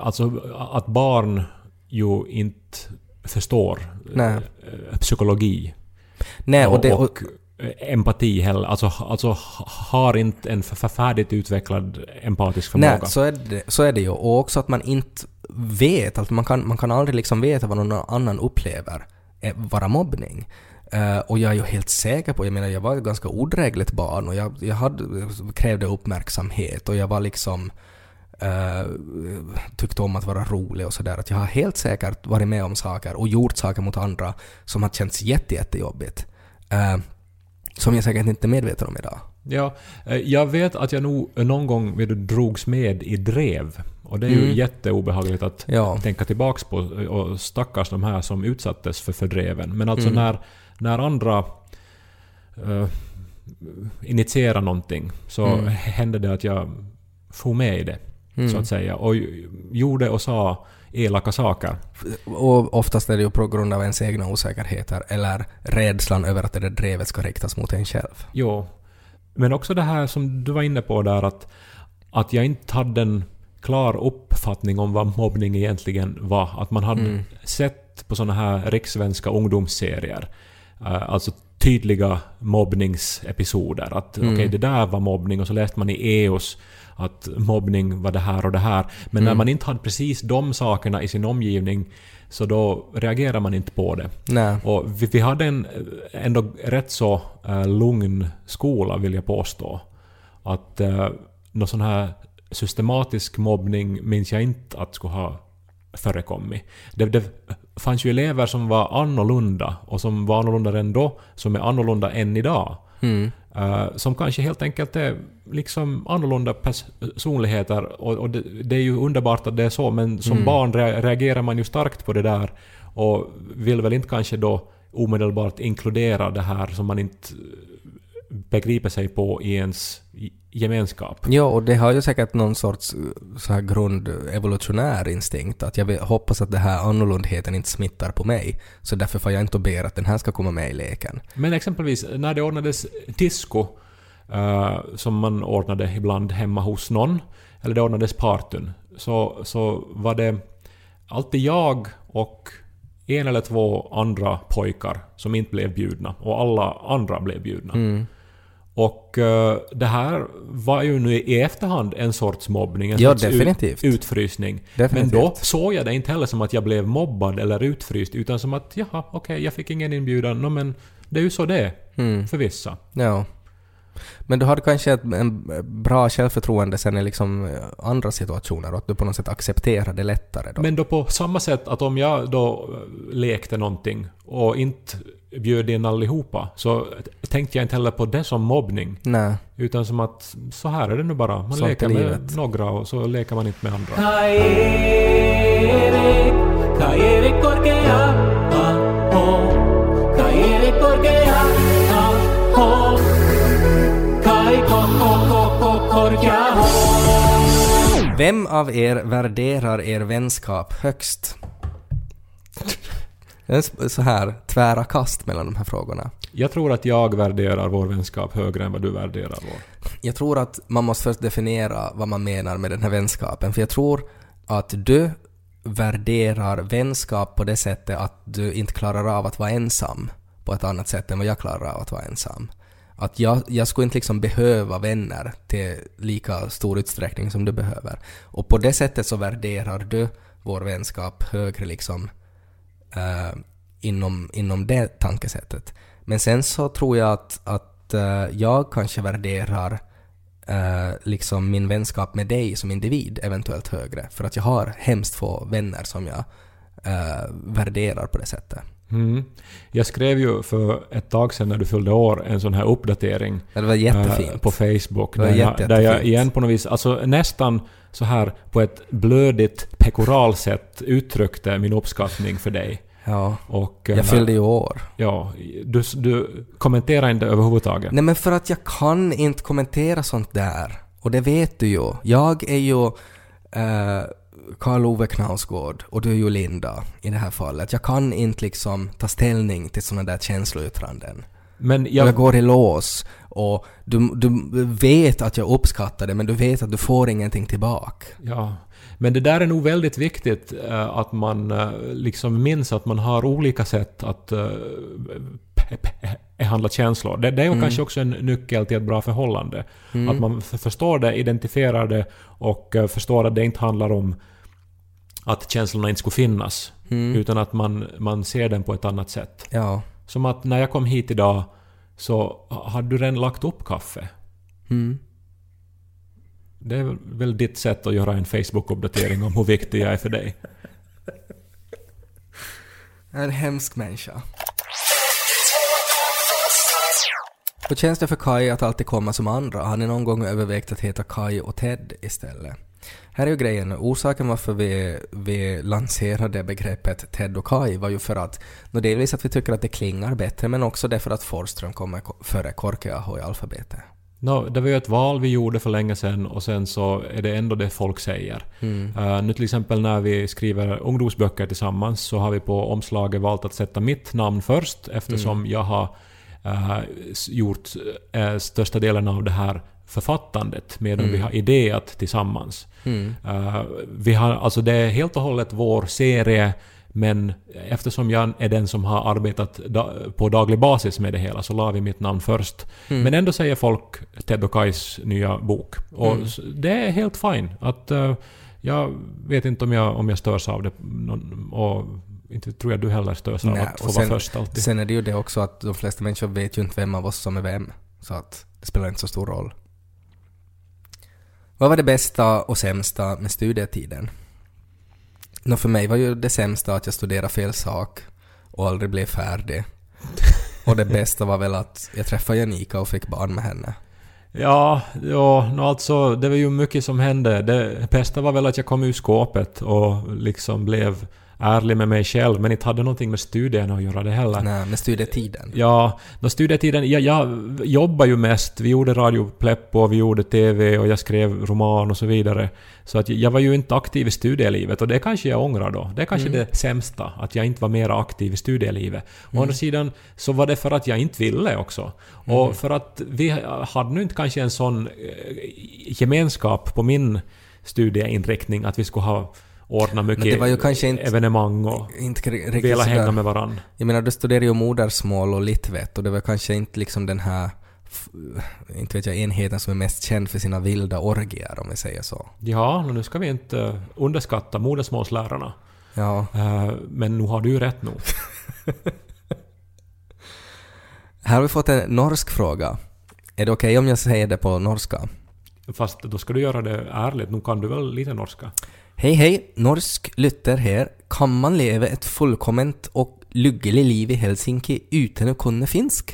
Alltså att barn ju inte förstår Nej. eh, psykologi. Nej, och, det, och, och empati heller. Alltså, alltså har inte en färdigt utvecklad empatisk förmåga. nej, så är, det, så är det ju. Och också att man inte vet, alltså man kan, man kan aldrig liksom veta vad någon annan upplever eh, vara mobbning. Eh, och jag är ju helt säker på, jag menar jag var ett ganska odrägligt barn och jag, jag hade, krävde uppmärksamhet och jag var liksom eh, tyckte om att vara rolig och sådär. Att jag har helt säkert varit med om saker och gjort saker mot andra som har känts jätte, jättejobbigt. Eh, som jag säkert inte är medveten om idag. Ja, eh, jag vet att jag nog någon gång vet du, drogs med i drev. Och det är ju Mm. jätteobehagligt att Ja. tänka tillbaks på. Och stackars de här som utsattes för fördreven. Men alltså Mm. när, när andra uh, initierar någonting så Mm. hände det att jag får med i det. Mm. Så att säga. Och gjorde och sa elaka saker. Och oftast är det ju på grund av ens egna osäkerheter eller rädslan över att det där drevet ska riktas mot en själv. Jo. Men också det här som du var inne på där att, att jag inte hade en klar uppfattning om vad mobbning egentligen var. Att man hade Mm. sett på såna här rikssvenska ungdomsserier. eh, alltså tydliga mobbningsepisoder. Att Mm. okej, det där var mobbning och så läste man i EOS att mobbning var det här och det här. Men när Mm. man inte hade precis de sakerna i sin omgivning så då reagerar man inte på det. Nej. Och vi, vi hade en ändå rätt så uh, lugn skola vill jag påstå. Att uh, någon sån här systematisk mobbning minns jag inte att skulle ha förekommit. Det, det fanns ju elever som var annorlunda och som var annorlunda ändå, som är annorlunda än idag. Mm. eh, som kanske helt enkelt är liksom annorlunda personligheter. Och, och det, det är ju underbart att det är så, men som Mm. barn re- reagerar man ju starkt på det där och vill väl inte kanske då omedelbart inkludera det här som man inte begriper sig på i ens gemenskap. Ja, och det har ju säkert någon sorts uh, så här grund evolutionär instinkt att jag hoppas att det här annorlundheten inte smittar på mig. Så därför får jag inte och ber att den här ska komma med i leken. Men exempelvis när det ordnades disco, eh, som man ordnade ibland hemma hos någon, eller det ordnades partyn, så, så var det alltid jag och en eller två andra pojkar som inte blev bjudna, och alla andra blev bjudna. Mm. Och eh, det här var ju nu i efterhand en sorts mobbning, en Ja, sorts definitivt. Ut, utfrysning. Definitivt. Men då såg jag det inte heller som att jag blev mobbad eller utfryst, utan som att jaha, okej, jag fick ingen inbjudan, no, men det är ju så det är Mm. för vissa. Ja. Men du hade kanske ett en bra självförtroende sen i liksom eh, andra situationer och att du på något sätt accepterar det lättare då? Men då på samma sätt att om jag då eh, lekte någonting och inte bjöd in allihopa så tänkte jag inte heller på det som mobbning. Nej. Utan som att så här är det nu bara. Man Sånt leker med livet. några och så leker man inte med andra. Kaevik, Vem av er värderar er vänskap högst? Så här tvära kast mellan de här frågorna. Jag tror att jag värderar vår vänskap högre än vad du värderar vår. Jag tror att man måste först definiera vad man menar med den här vänskapen. För jag tror att du värderar vänskap på det sättet att du inte klarar av att vara ensam på ett annat sätt än vad jag klarar av att vara ensam. Att jag, jag skulle inte liksom behöva vänner till lika stor utsträckning som du behöver. Och på det sättet så värderar du vår vänskap högre liksom eh, inom, inom det tankesättet. Men sen så tror jag att, att eh, jag kanske värderar eh, liksom min vänskap med dig som individ eventuellt högre. För att jag har hemskt få vänner som jag eh, värderar på det sättet. Mm. Jag skrev ju för ett tag sedan när du fyllde år en sån här uppdatering Det var jättefint. eh, på Facebook. Det var Där jag, där jag igen på något vis, alltså nästan så här på ett blödigt pekoralsätt uttryckte min uppskattning för dig. ja. Och, eh, Jag fyllde ju år. Ja, du, du kommenterar inte överhuvudtaget. Nej men för att jag kan inte kommentera sånt där. Och det vet du ju. Jag är ju eh, Karl Ove Knausgård och du är ju Linda i det här fallet. Jag kan inte liksom ta ställning till såna där känsloyttranden. Men Jag, jag, går i lås och du, du vet att jag uppskattar det men du vet att du får ingenting tillbaka. ja, men det där är nog väldigt viktigt eh, att man eh, liksom minns att man har olika sätt att eh, behandla känslor. Det, det är Mm. kanske också en nyckel till ett bra förhållande. Att man förstår det, identifierar det och förstår att det inte handlar om att känslorna inte skulle finnas. Mm. Utan att man, man ser den på ett annat sätt. Ja. Som att när jag kom hit idag så hade du redan lagt upp kaffe. Mm. Det är väl ditt sätt att göra en Facebook-uppdatering om hur viktig jag är för dig. En hemsk människa. Hur känns det för Kai att alltid komma som andra? Har ni någon gång övervägt att heta Kai och Ted istället? Här är ju grejen, orsaken varför vi, vi lanserade begreppet Ted och Kai var ju för att, delvis att vi tycker att det klingar bättre men också därför att Forsström kommer ko- före Korkeaho i alfabetet. No, det var ju ett val vi gjorde för länge sedan och sen så är det ändå det folk säger. Mm. Uh, nu till exempel när vi skriver ungdomsböcker tillsammans så har vi på omslaget valt att sätta mitt namn först eftersom Mm. jag har s- gjort uh, största delen av det här författandet medan Mm. vi har idéat tillsammans. Mm. Eh, vi har, alltså det är helt och hållet vår serie men eftersom jag är den som har arbetat da, på daglig basis med det hela så la vi mitt namn först. Mm. Men ändå säger folk Ted och Kais nya bok. Och Mm. det är helt fine. Att, eh, jag vet inte om jag, om jag störs av det. Och inte tror jag du heller störs av Nej, att få och vara sen- först alltid. Sen är det ju det också att de flesta människor vet ju inte vem av oss som är vem. Så att det spelar inte så stor roll. Vad var det bästa och sämsta med studietiden? Nå, för mig var ju det sämsta att jag studerade fel sak och aldrig blev färdig. Och det bästa var väl att jag träffade Janika och fick barn med henne. Ja, ja no, alltså det var ju mycket som hände. Det bästa var väl att jag kom ur skåpet och liksom blev ärlig med mig själv, men inte hade någonting med studierna att göra det heller. Nej, med studietiden. Ja, då studietiden, jag, jag jobbade ju mest. Vi gjorde Radio Pleppo, vi gjorde TV och jag skrev roman och så vidare. Så att jag var ju inte aktiv i studielivet och det kanske jag ångrar då. Det är kanske det sämsta, att jag inte var mer aktiv i studielivet. Å andra sidan så var det för att jag inte ville också. Och för att vi hade nu inte kanske en sån eh, gemenskap på min studieinriktning att vi skulle ha ordnat mycket det var ju kanske inte- evenemang och Inte riktigt vilja hänga sådär- med varann. Jag menar, du studerar ju modersmål och litvett och det var kanske inte liksom den här, inte vet jag, enheten som är mest känd för sina vilda orgier om vi säger så. Ja, nu ska vi inte underskatta modersmålslärarna. Ja, Eh, Men nu har du ju rätt nog. här har vi fått en norsk fråga. Är det okej om jag säger det på norska? Fast då ska du göra det ärligt. Nu kan du väl lite norska? Hej hej, norsk lytter her. Kan man leve et fullkomment og lykkelig liv i Helsinki uten å kunne finsk?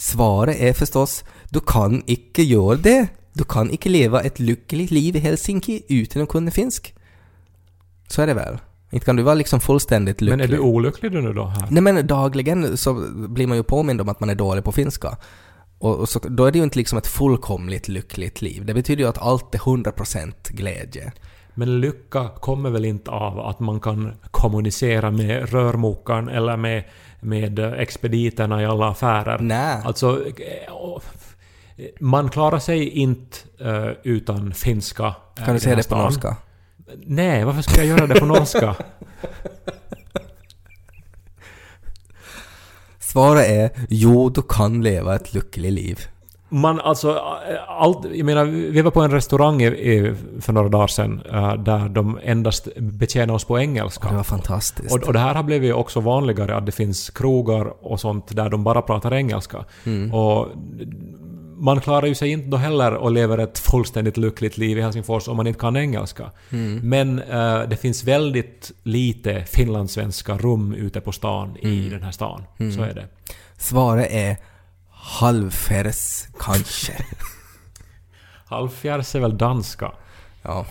Svaret er forstås du kan ikke gjøre det. Du kan ikke leve et lykkelig liv i Helsinki uten å kunne finsk. Så är det väl? Inte kan du vara liksom fullständigt lycklig? Men är du olycklig nu då här? Nej men dagligen så blir man ju påmind om att man är dålig på finska. Och, och så, då är det ju inte liksom ett fullkomligt lyckligt liv. Det betyder ju att allt är 100% glädje. Men lycka kommer väl inte av att man kan kommunicera med rörmokaren eller med, med expediterna i alla affärer? Nej. Alltså, man klarar sig inte eh, utan finska. eh, Kan du säga det på norska? Nej, varför ska jag göra det på norska? Svaret är jo, du kan leva ett lyckligt liv. Man alltså, allt, jag menar, vi var på en restaurang i, i, för några dagar sedan eh, där de endast betjänar oss på engelska. Och det var fantastiskt. Och, och det här har blivit också vanligare att det finns krogar och sånt där de bara pratar engelska. Mm. Och man klarar ju sig inte då heller och lever ett fullständigt lyckligt liv i Helsingfors om man inte kan engelska. Mm. Men eh, det finns väldigt lite finlandssvenska rum ute på stan Mm. i den här stan. Så är det. Svaret är halvfärs kanske. Halvfjärs är väl danska? ja.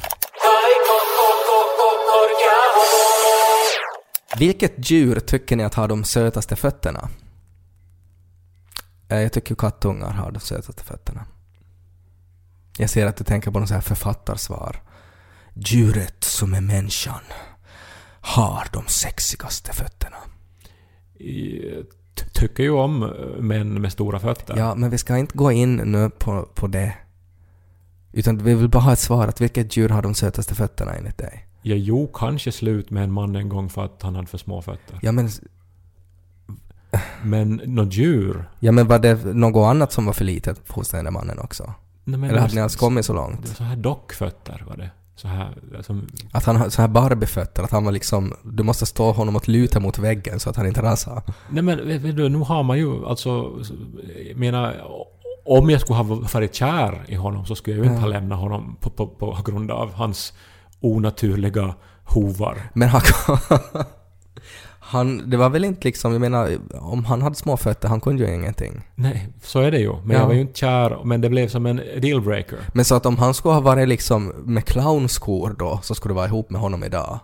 Vilket djur tycker ni att har de sötaste fötterna? Eh, Jag tycker kattungar har de sötaste fötterna. Jag ser att du tänker på något så här författarsvar. Djuret som är människan har de sexigaste fötterna. Tycker ju om eh, män med stora fötter. Ja, men vi ska inte gå in nu på, på det. Utan vi vill bara ha ett svar att vilket djur har de sötaste fötterna enligt dig? Jag jo kanske slut med en man en gång för att han hade för små fötter. Ja men, Men något djur? ja, men var det något annat som var för litet hos den där mannen också? Nej, men Eller hade det- ni alls kommit så Det långt? var så här dockfötter var det. Så här, som, Att han har så här Barbiefötter, att han var liksom... Du måste stå honom och luta mot väggen så att han inte rasar. nej men vet, vet du, nu har man ju alltså... Jag menar, om jag skulle ha varit kär i honom så skulle jag ju inte Ja. ha lämnat honom på, på, på grund av hans onaturliga hovar. Men han... han... Det var väl inte liksom... Jag menar, om han hade små fötter, han kunde ju ingenting. Nej, så är det ju. Men Ja. jag var ju inte kär, men det blev som en dealbreaker. Men så att om han skulle ha varit liksom med clownskor då, så skulle du vara ihop med honom idag?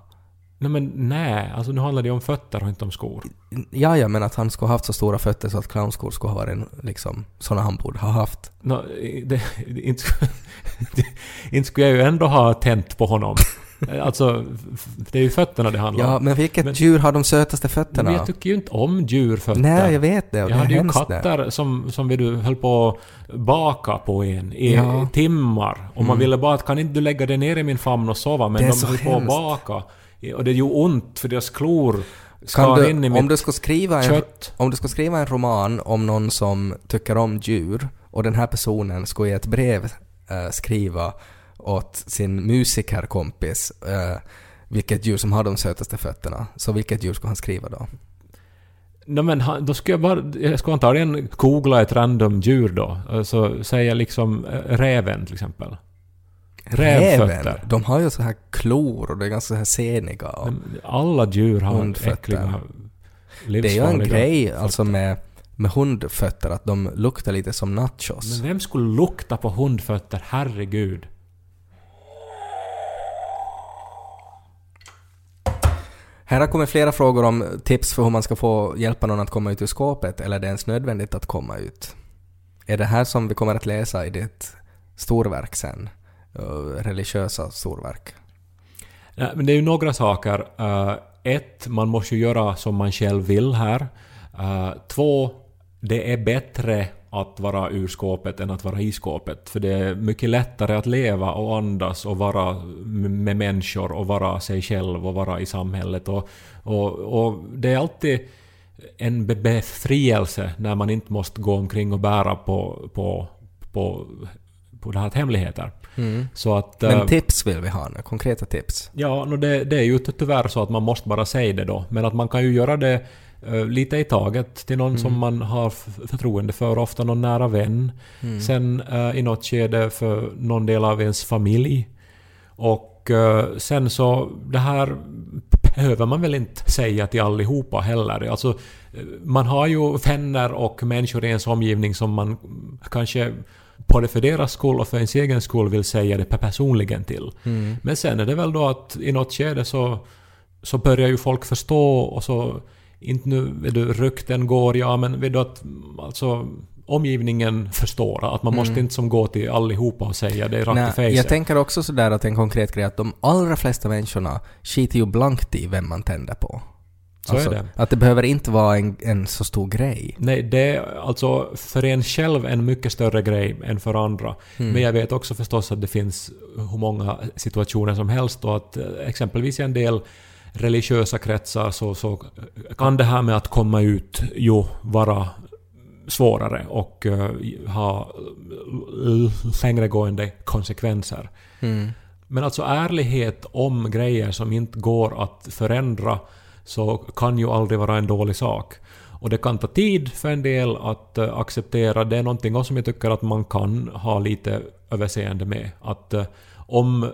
Nej men nej, alltså nu handlar det ju om fötter och inte om skor. Ja, ja, men att han skulle ha haft så stora fötter så att clownskor skulle ha varit liksom såna han borde ha haft. Nå, det, det, inte, inte skulle jag ju ändå ha tänt på honom. Alltså, f- det är ju fötterna det handlar Ja, om. men vilket Men- djur har de sötaste fötterna? Men jag tycker ju inte om djurfötter. Nej, jag vet det. Jag det hade ju hemskt det. katter som, som vi du höll på att baka på en i Ja. timmar. Och man ville bara att kan inte du lägga det ner i min famn och sova? Men Det är de så höll på att hemskt. baka. Och det är ju ont för deras klor skar du, in i om, mitt du ska skriva en, kött. om du ska skriva en roman om någon som tycker om djur och den här personen ska i ett brev eh, skriva åt sin musikerkompis eh, vilket djur som har de sötaste fötterna. Så vilket djur ska han skriva då? Nej men han, då ska jag bara... Jag ska antagligen googla ett random djur då. Så säger liksom eh, räven till exempel. Rävfötter. De har ju så här klor och det är ganska så här seniga. Och Alla djur har Hundfötter. äckliga det är ju en grej alltså med med hundfötter att de luktar lite som nachos. Men vem skulle lukta på hundfötter? Herregud. Här har kommit flera frågor om tips för hur man ska få hjälpa någon att komma ut ur skåpet, eller är det ens nödvändigt att komma ut? Är det här som vi kommer att läsa i ditt storverk sen? Uh, religiösa storverk? Ja, men det är ju några saker. Uh, ett, man måste ju göra som man själv vill här. Uh, två, det är bättre att vara ur skåpet än att vara i skåpet. För det är mycket lättare att leva och andas och vara med människor och vara sig själv och vara i samhället. Och, och, och det är alltid en befrielse när man inte måste gå omkring och bära på, på, på, på det här hemligheter. Mm. Så att, Men eh, tips vill vi ha nu, konkreta tips. Ja, no det, det är ju tyvärr så att man måste bara säga det då. Men att man kan ju göra det lite i taget till någon som man har förtroende för, ofta någon nära vän. Sen eh, i något skede för någon del av ens familj. Och eh, sen så, det här behöver man väl inte säga till allihopa heller. Alltså, eh, man har ju vänner och människor i ens omgivning som man kanske både för deras skull och för ens egen skull vill säga det personligen till. Men sen är det väl då att i något skede så, så börjar ju folk förstå och så inte nu, vet du, rykten går, ja men vet du att alltså omgivningen förstår att man måste inte som gå till allihopa och säga det rakt i Nej, facet. jag tänker också sådär att en konkret grej att de allra flesta människorna skiter ju blankt i vem man tänder på. Så är Alltså, det. Att det behöver inte vara en, en så stor grej. Nej, det är alltså för en själv en mycket större grej än för andra. Mm. Men jag vet också förstås att det finns hur många situationer som helst och att eh, exempelvis i en del religiösa kretsar så, så kan det här med att komma ut ju vara svårare och eh, ha l- längre gående konsekvenser. Mm. Men alltså ärlighet om grejer som inte går att förändra så kan ju aldrig vara en dålig sak. Och det kan ta tid för en del att eh, acceptera. Det är någonting också som jag tycker att man kan ha lite överseende med. Att eh, om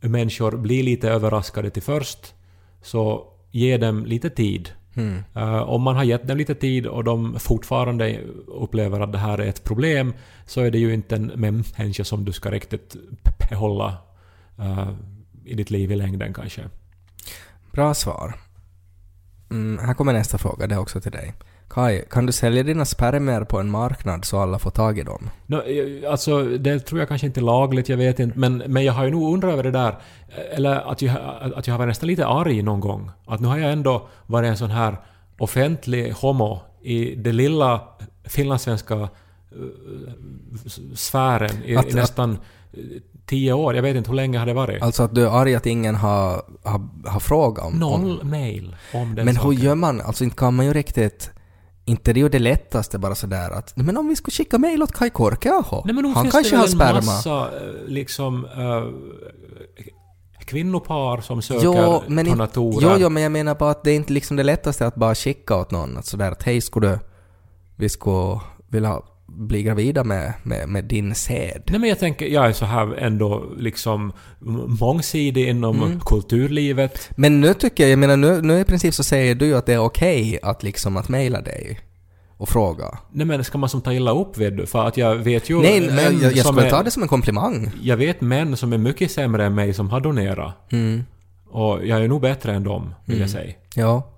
människor blir lite överraskade till först så ge dem lite tid. Mm. Eh, om man har gett dem lite tid och de fortfarande upplever att det här är ett problem så är det ju inte en människa som du ska riktigt behålla eh, i ditt liv i längden kanske. Bra svar. Mm, här kommer nästa fråga, det är också till dig. Kai, kan du sälja dina spermier på en marknad så alla får tag i dem? No, eh, alltså, det tror jag kanske inte är lagligt, jag vet inte. Men, men jag har ju nog undrat över det där. eh, Eller att jag, att jag har varit nästan lite arg någon gång. Att nu har jag ändå varit en sån här offentlig homo i det lilla finlandssvenska eh, sfären i, Att- i att- nästan eh, tio år. Jag vet inte hur länge har det varit. Alltså att du är arg att ingen har, har, har frågat om... om Noll mail om den men hur saken. gör man? Alltså inte kan man ju riktigt... Inte det är ju det lättaste bara sådär att... Men om vi skulle skicka mejl åt Kai Korkeaho? Nej, men Han kanske har sperma. massa eh, liksom uh, kvinnopar som söker Jo, men, donatorer. jo, jo, men jag menar bara att det är inte liksom det lättaste att bara skicka åt någon. Att sådär att hej, skulle du... Vi skulle vilja bli gravida med, med, med din säd. Nej men jag tänker, jag är så här ändå liksom mångsidig inom Mm. kulturlivet. Men nu tycker jag, jag menar nu, nu i princip så säger du ju att det är okej att liksom att mejla dig och fråga. Nej men ska man som ta illa upp du? För att jag vet ju Nej, män jag, jag, jag skulle är, ta det som en komplimang. Jag vet män som är mycket sämre än mig som har donerat. Mm. Och jag är nog bättre än dem, vill jag säga. Ja.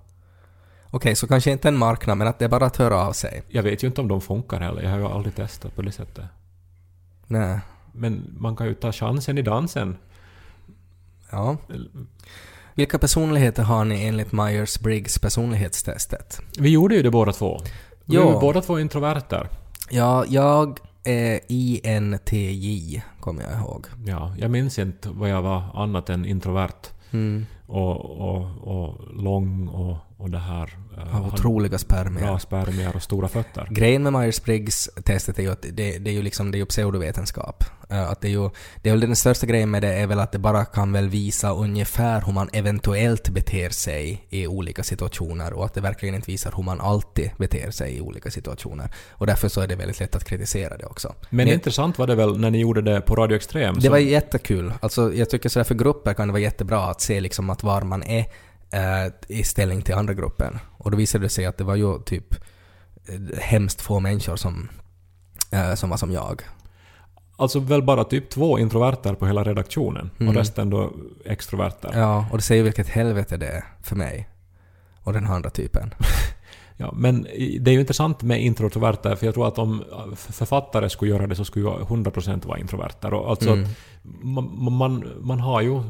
Okej, så kanske inte en marknad, men att det är bara att höra av sig. Jag vet ju inte om de funkar heller, jag har ju aldrig testat på det sättet. Nej. Men man kan ju ta chansen i dansen. Ja. Vilka personligheter har ni enligt Myers-Briggs personlighetstestet? Vi gjorde ju det båda två. Vi Ja. är ju båda två introverter. Ja, jag är INTJ, kommer jag ihåg. Ja, jag minns inte vad jag var annat än introvert. Mm. Och, och, och lång och, och det här... Har otroliga spermier. Bra spermier och stora fötter. Grejen med Myers-Briggs-testet är ju att det, det är ju liksom det är ju pseudovetenskap. Eh, Att det är ju, det är väl den största grejen med det är väl att det bara kan väl visa ungefär hur man eventuellt beter sig i olika situationer och att det verkligen inte visar hur man alltid beter sig i olika situationer. Och därför så är det väldigt lätt att kritisera det också. Men Ni- intressant var det väl när ni gjorde det på Radio Extrem? Det så- var jättekul. Alltså, jag tycker sådär för grupper kan det vara jättebra att se liksom att var man är i ställning till andra gruppen. Och då visade det sig att det var ju typ eh, hemskt få människor som, eh, som var som jag. Alltså väl bara typ två introverter på hela redaktionen och Mm. resten då extroverter. Ja, och det säger vilket helvete det är för mig. Och den andra typen. Ja, men det är ju intressant med introverter, för jag tror att om författare skulle göra det så skulle ju 100% vara introverter. Och alltså Mm. man, man, man har ju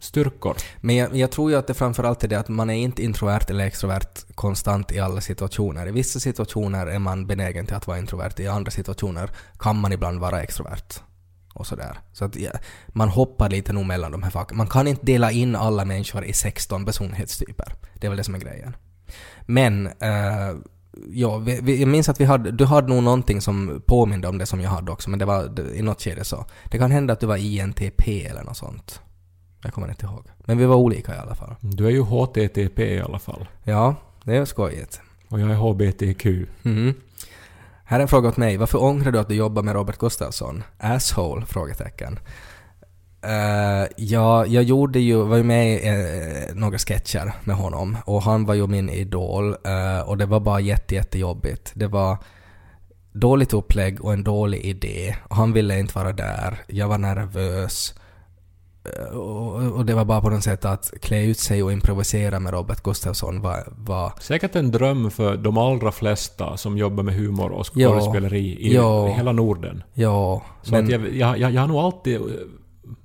styrkor. Men jag, jag tror ju att det framförallt är det att man är inte introvert eller extrovert konstant i alla situationer. I vissa situationer är man benägen till att vara introvert, i andra situationer kan man ibland vara extrovert. Och sådär. Så att ja, man hoppar lite nog mellan de här facken. Man kan inte dela in alla människor i 16 personlighetstyper. Det är väl det som är grejen. Men, eh, ja, vi, vi, jag minns att vi hade, du hade nog någonting som påminde om det som jag hade också, men det var det- i något skede så. Det kan hända att du var INTP eller något sånt. Jag kommer inte ihåg. Men vi var olika i alla fall. Du är ju HTTP i alla fall. Ja, det är skojigt. Och jag är HBTQ. Mhm. Här är en fråga åt mig. Varför ångrar du att du jobbar med Robert Gustafsson? Asshole? Frågetecken. Uh, ja, jag gjorde ju, var ju med i eh, några sketcher med honom och han var ju min idol eh, och det var bara jätte, jättejobbigt. Det var dåligt upplägg och en dålig idé. Och han ville inte vara där. Jag var nervös. Eh, och, det var bara på något sätt att klä ut sig och improvisera med Robert Gustafsson var, var Säkert en dröm för de allra flesta som jobbar med humor och skådespeleri i, i hela Norden. Ja, Så att jag, jag, jag, jag har nog alltid eh,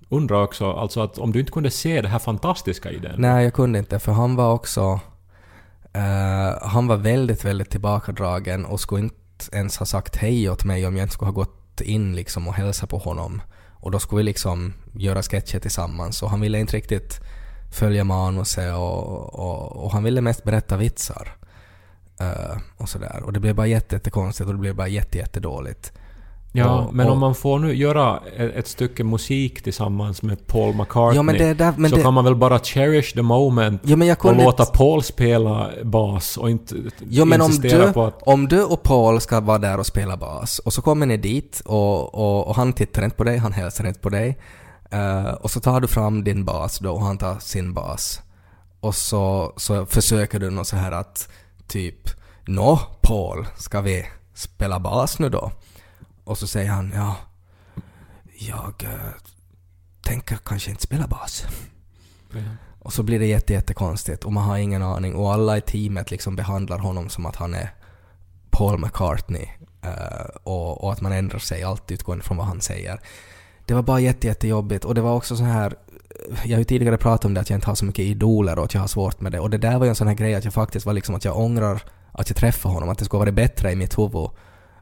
undrat också, alltså att om du inte kunde se det här fantastiska i den. Nej, jag kunde inte för han var också... eh, han var väldigt, väldigt tillbakadragen och skulle inte ens ha sagt hej åt mig om jag inte skulle ha gått in liksom och hälsat på honom. Och då skulle vi liksom göra sketcher tillsammans och han ville inte riktigt följa manuset och, och, och han ville mest berätta vitsar. Uh, och sådär. Och det blev bara jätte, jättekonstigt och det blev bara jätte. Ja, Och- men och- om man får nu göra ett, ett stycke musik tillsammans med Paul McCartney Ja där, så det, kan man väl bara cherish the moment ja, och låta inte- Paul spela bas och inte Jo men om insistera du, på att... om du och Paul ska vara där och spela bas och så kommer ni dit och, och, och han tittar inte på dig, han hälsar inte på dig. eh, och så tar du fram din bas då och han tar sin bas. Och så, så försöker du något så här att typ Nå Paul, ska vi spela bas nu då? Och så säger han ja, jag eh, tänker kanske inte spela bas. Och så blir det jätte, jättekonstigt och man har ingen aning och alla i teamet liksom behandlar honom som att han är Paul McCartney eh, och, och att man ändrar sig alltid utgående från vad han säger. Det var bara jätte, jättejobbigt och det var också så här jag har ju tidigare pratat om det att jag inte har så mycket idoler och att jag har svårt med det och det där var ju en sån här grej att jag faktiskt var liksom att jag ångrar att jag träffade honom, att det skulle varit bättre i mitt huvud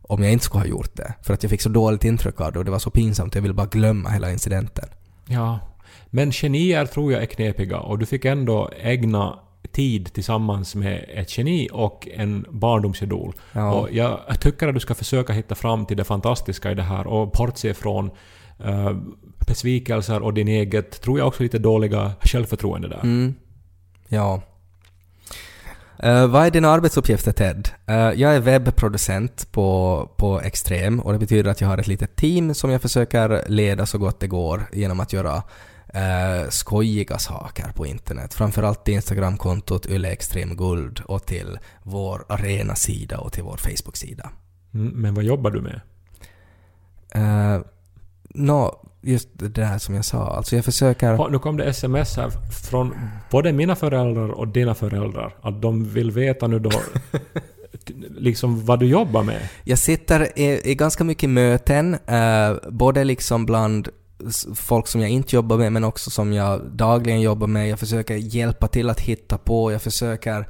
om jag inte skulle ha gjort det. För att jag fick så dåligt intryck av det och det var så pinsamt, jag ville bara glömma hela incidenten. Ja. Men genier tror jag är knepiga och du fick ändå ägna tid tillsammans med ett geni och en barndomsidol. Ja. Och jag tycker att du ska försöka hitta fram till det fantastiska i det här och bortse från uh, besvikelser och din eget, tror jag också lite dåliga självförtroende där. Mm. Ja. Eh, vad är dina arbetsuppgifter Ted? Eh, jag är webbproducent på, på Extrem och det betyder att jag har ett litet team som jag försöker leda så gott det går genom att göra uh, skojiga saker på internet. Framförallt till Instagramkontot Yle Extrem Guld och till vår arena-sida och till vår Facebook-sida. Mm, men vad jobbar du med? Uh, Nå, just det där som jag sa. Alltså jag försöker... Nu kom det sms här från både mina föräldrar och dina föräldrar. Att de vill veta nu då liksom vad du jobbar med. Jag sitter i, i ganska mycket möten, eh, både liksom bland folk som jag inte jobbar med men också som jag dagligen jobbar med. Jag försöker hjälpa till att hitta på, jag försöker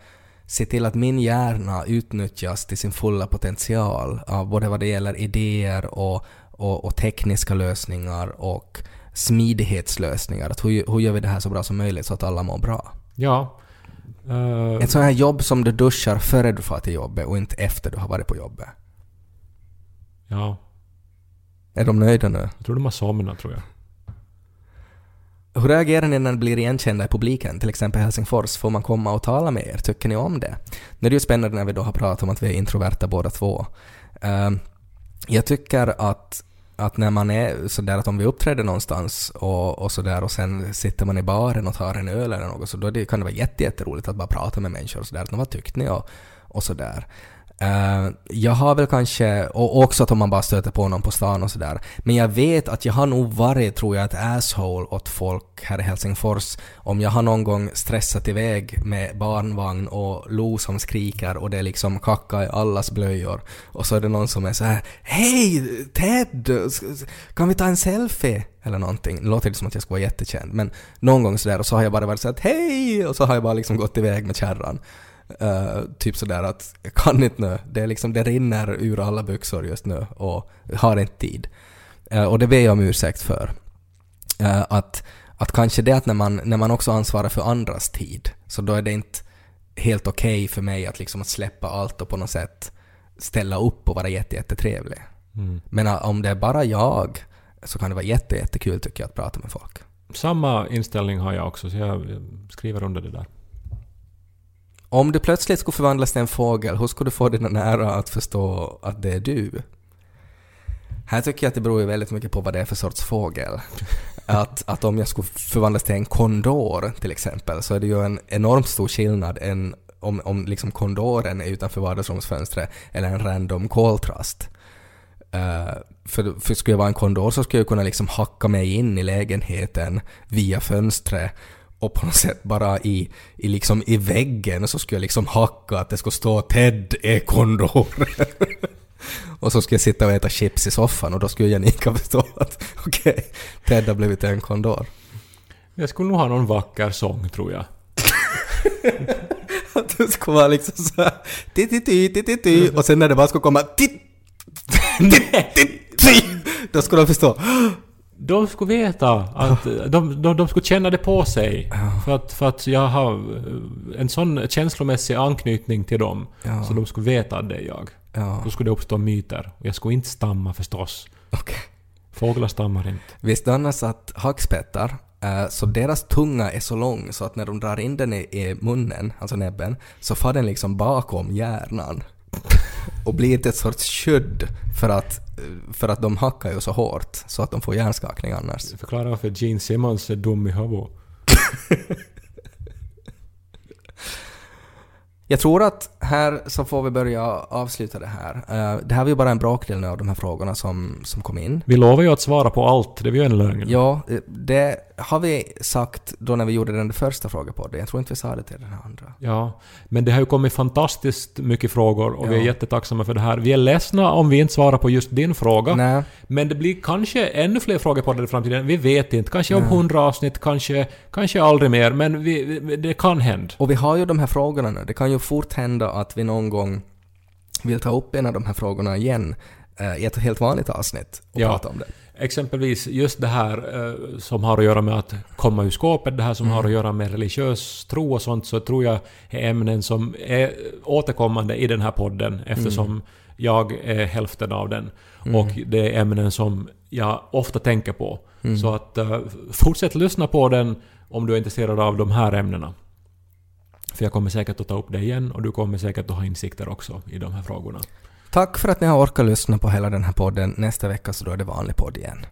se till att min hjärna utnyttjas till sin fulla potential, både vad det gäller idéer och, och, och tekniska lösningar och smidighetslösningar. Att hur, hur gör vi det här så bra som möjligt så att alla mår bra? Ja. Eh, Ett sånt här jobb som du duschar före du far till jobbet och inte efter du har varit på jobbet. ja. Är de nöjda nu? Jag tror de har somnat tror jag. Hur reagerar ni när ni blir igenkända i publiken, till exempel Helsingfors? Får man komma och tala med er? Tycker ni om det? Nu är det ju spännande när vi då har pratat om att vi är introverta båda två. Ehm, jag tycker att, att när man är sådär att om vi uppträder någonstans och, och sådär och sen sitter man i baren och tar en öl eller något så då det, kan det vara jätte, jätteroligt att bara prata med människor och sådär. Vad tyckte ni? Och, och sådär. Eh, jag har väl kanske, och också att om man bara stöter på någon på stan och sådär, men jag vet att jag har nog varit, tror jag, ett asshole åt folk här i Helsingfors om jag har någon gång stressat iväg med barnvagn och Lo som skriker och det är liksom kacka i allas blöjor och så är det någon som är så här Hej Ted! Kan vi ta en selfie? Eller någonting. Det låter inte som att jag ska vara jättekänd men någon gång sådär och så har jag bara varit såhär hej! Och så har jag bara liksom gått iväg med kärran. Uh, typ sådär att jag kan inte nu. Det, är liksom, det rinner ur alla byxor just nu och har inte tid. Uh, och det ber jag om ursäkt för. Uh, att, att kanske det att när man, när man också ansvarar för andras tid, så då är det inte helt okej okay för mig att liksom att släppa allt och på något sätt ställa upp och vara jättejättetrevlig. Mm. Men om det är bara jag så kan det vara jätte, jättekul tycker jag att prata med folk. Samma inställning har jag också, så jag skriver under det där. Om du plötsligt skulle förvandlas till en fågel, hur skulle du få dina nära att förstå att det är du? Här tycker jag att det beror väldigt mycket på vad det är för sorts fågel. Att, att om jag skulle förvandlas till en kondor till exempel så är det ju en enormt stor skillnad än om, om liksom kondoren är utanför vardagsrumsfönstret eller en random koltrast. Uh, för, för skulle jag vara en kondor så skulle jag kunna liksom hacka mig in i lägenheten via fönstret och på något sätt bara i, i, liksom i väggen så skulle jag liksom hacka att det skulle stå Ted är kondor. och så skulle jag sitta och äta chips i soffan och då skulle Janika förstå att okej, okay, Ted har blivit en kondor. Jag skulle nog ha någon vacker sång tror jag. att du skulle vara liksom såhär ti-ti-ti, och sen när det bara skulle komma ti då skulle de förstå de skulle veta att... De, de, de skulle känna det på sig. Ja. För, att, för att jag har en sån känslomässig anknytning till dem. Ja. Så de skulle veta att det är jag. Ja. Då skulle det uppstå myter. Och jag skulle inte stamma förstås. Okay. Fåglar stammar inte. Visst annars att hackspettar, eh, så deras tunga är så lång så att när de drar in den i munnen, alltså näbben, så far den liksom bakom hjärnan och blir inte ett sorts skydd för att, för att de hackar ju så hårt så att de får hjärnskakning annars. Förklara varför Gene Simmons är dum i huvudet. Jag tror att här så får vi börja avsluta det här. Uh, det här var ju bara en bråkdel nu av de här frågorna som, som kom in. Vi lovar ju att svara på allt, det var ju en lögn. Ja, eh, det har vi sagt då när vi gjorde den första frågepodden. Jag tror inte vi sa det till den andra. Ja, men det har ju kommit fantastiskt mycket frågor och ja. vi är jättetacksamma för det här. Vi är ledsna om vi inte svarar på just din fråga. Nej. Men det blir kanske ännu fler frågepoddar i framtiden. Vi vet inte. Kanske om hundra avsnitt, kanske, kanske aldrig mer. Men vi, det kan hända. Och vi har ju de här frågorna nu. Det kan ju fort hända att vi någon gång vill ta upp en av de här frågorna igen eh, i ett helt vanligt avsnitt och ja. prata om det. Exempelvis just det här eh, som har att göra med att komma ur skåpet, det här som mm. har att göra med religiös tro och sånt, så tror jag är ämnen som är återkommande i den här podden eftersom mm. jag är hälften av den. Mm. Och det är ämnen som jag ofta tänker på. Mm. Så att uh, fortsätt lyssna på den om du är intresserad av de här ämnena. För jag kommer säkert att ta upp det igen och du kommer säkert att ha insikter också i de här frågorna. Tack för att ni har orkat lyssna på hela den här podden. Nästa vecka så då är det vanlig podd igen.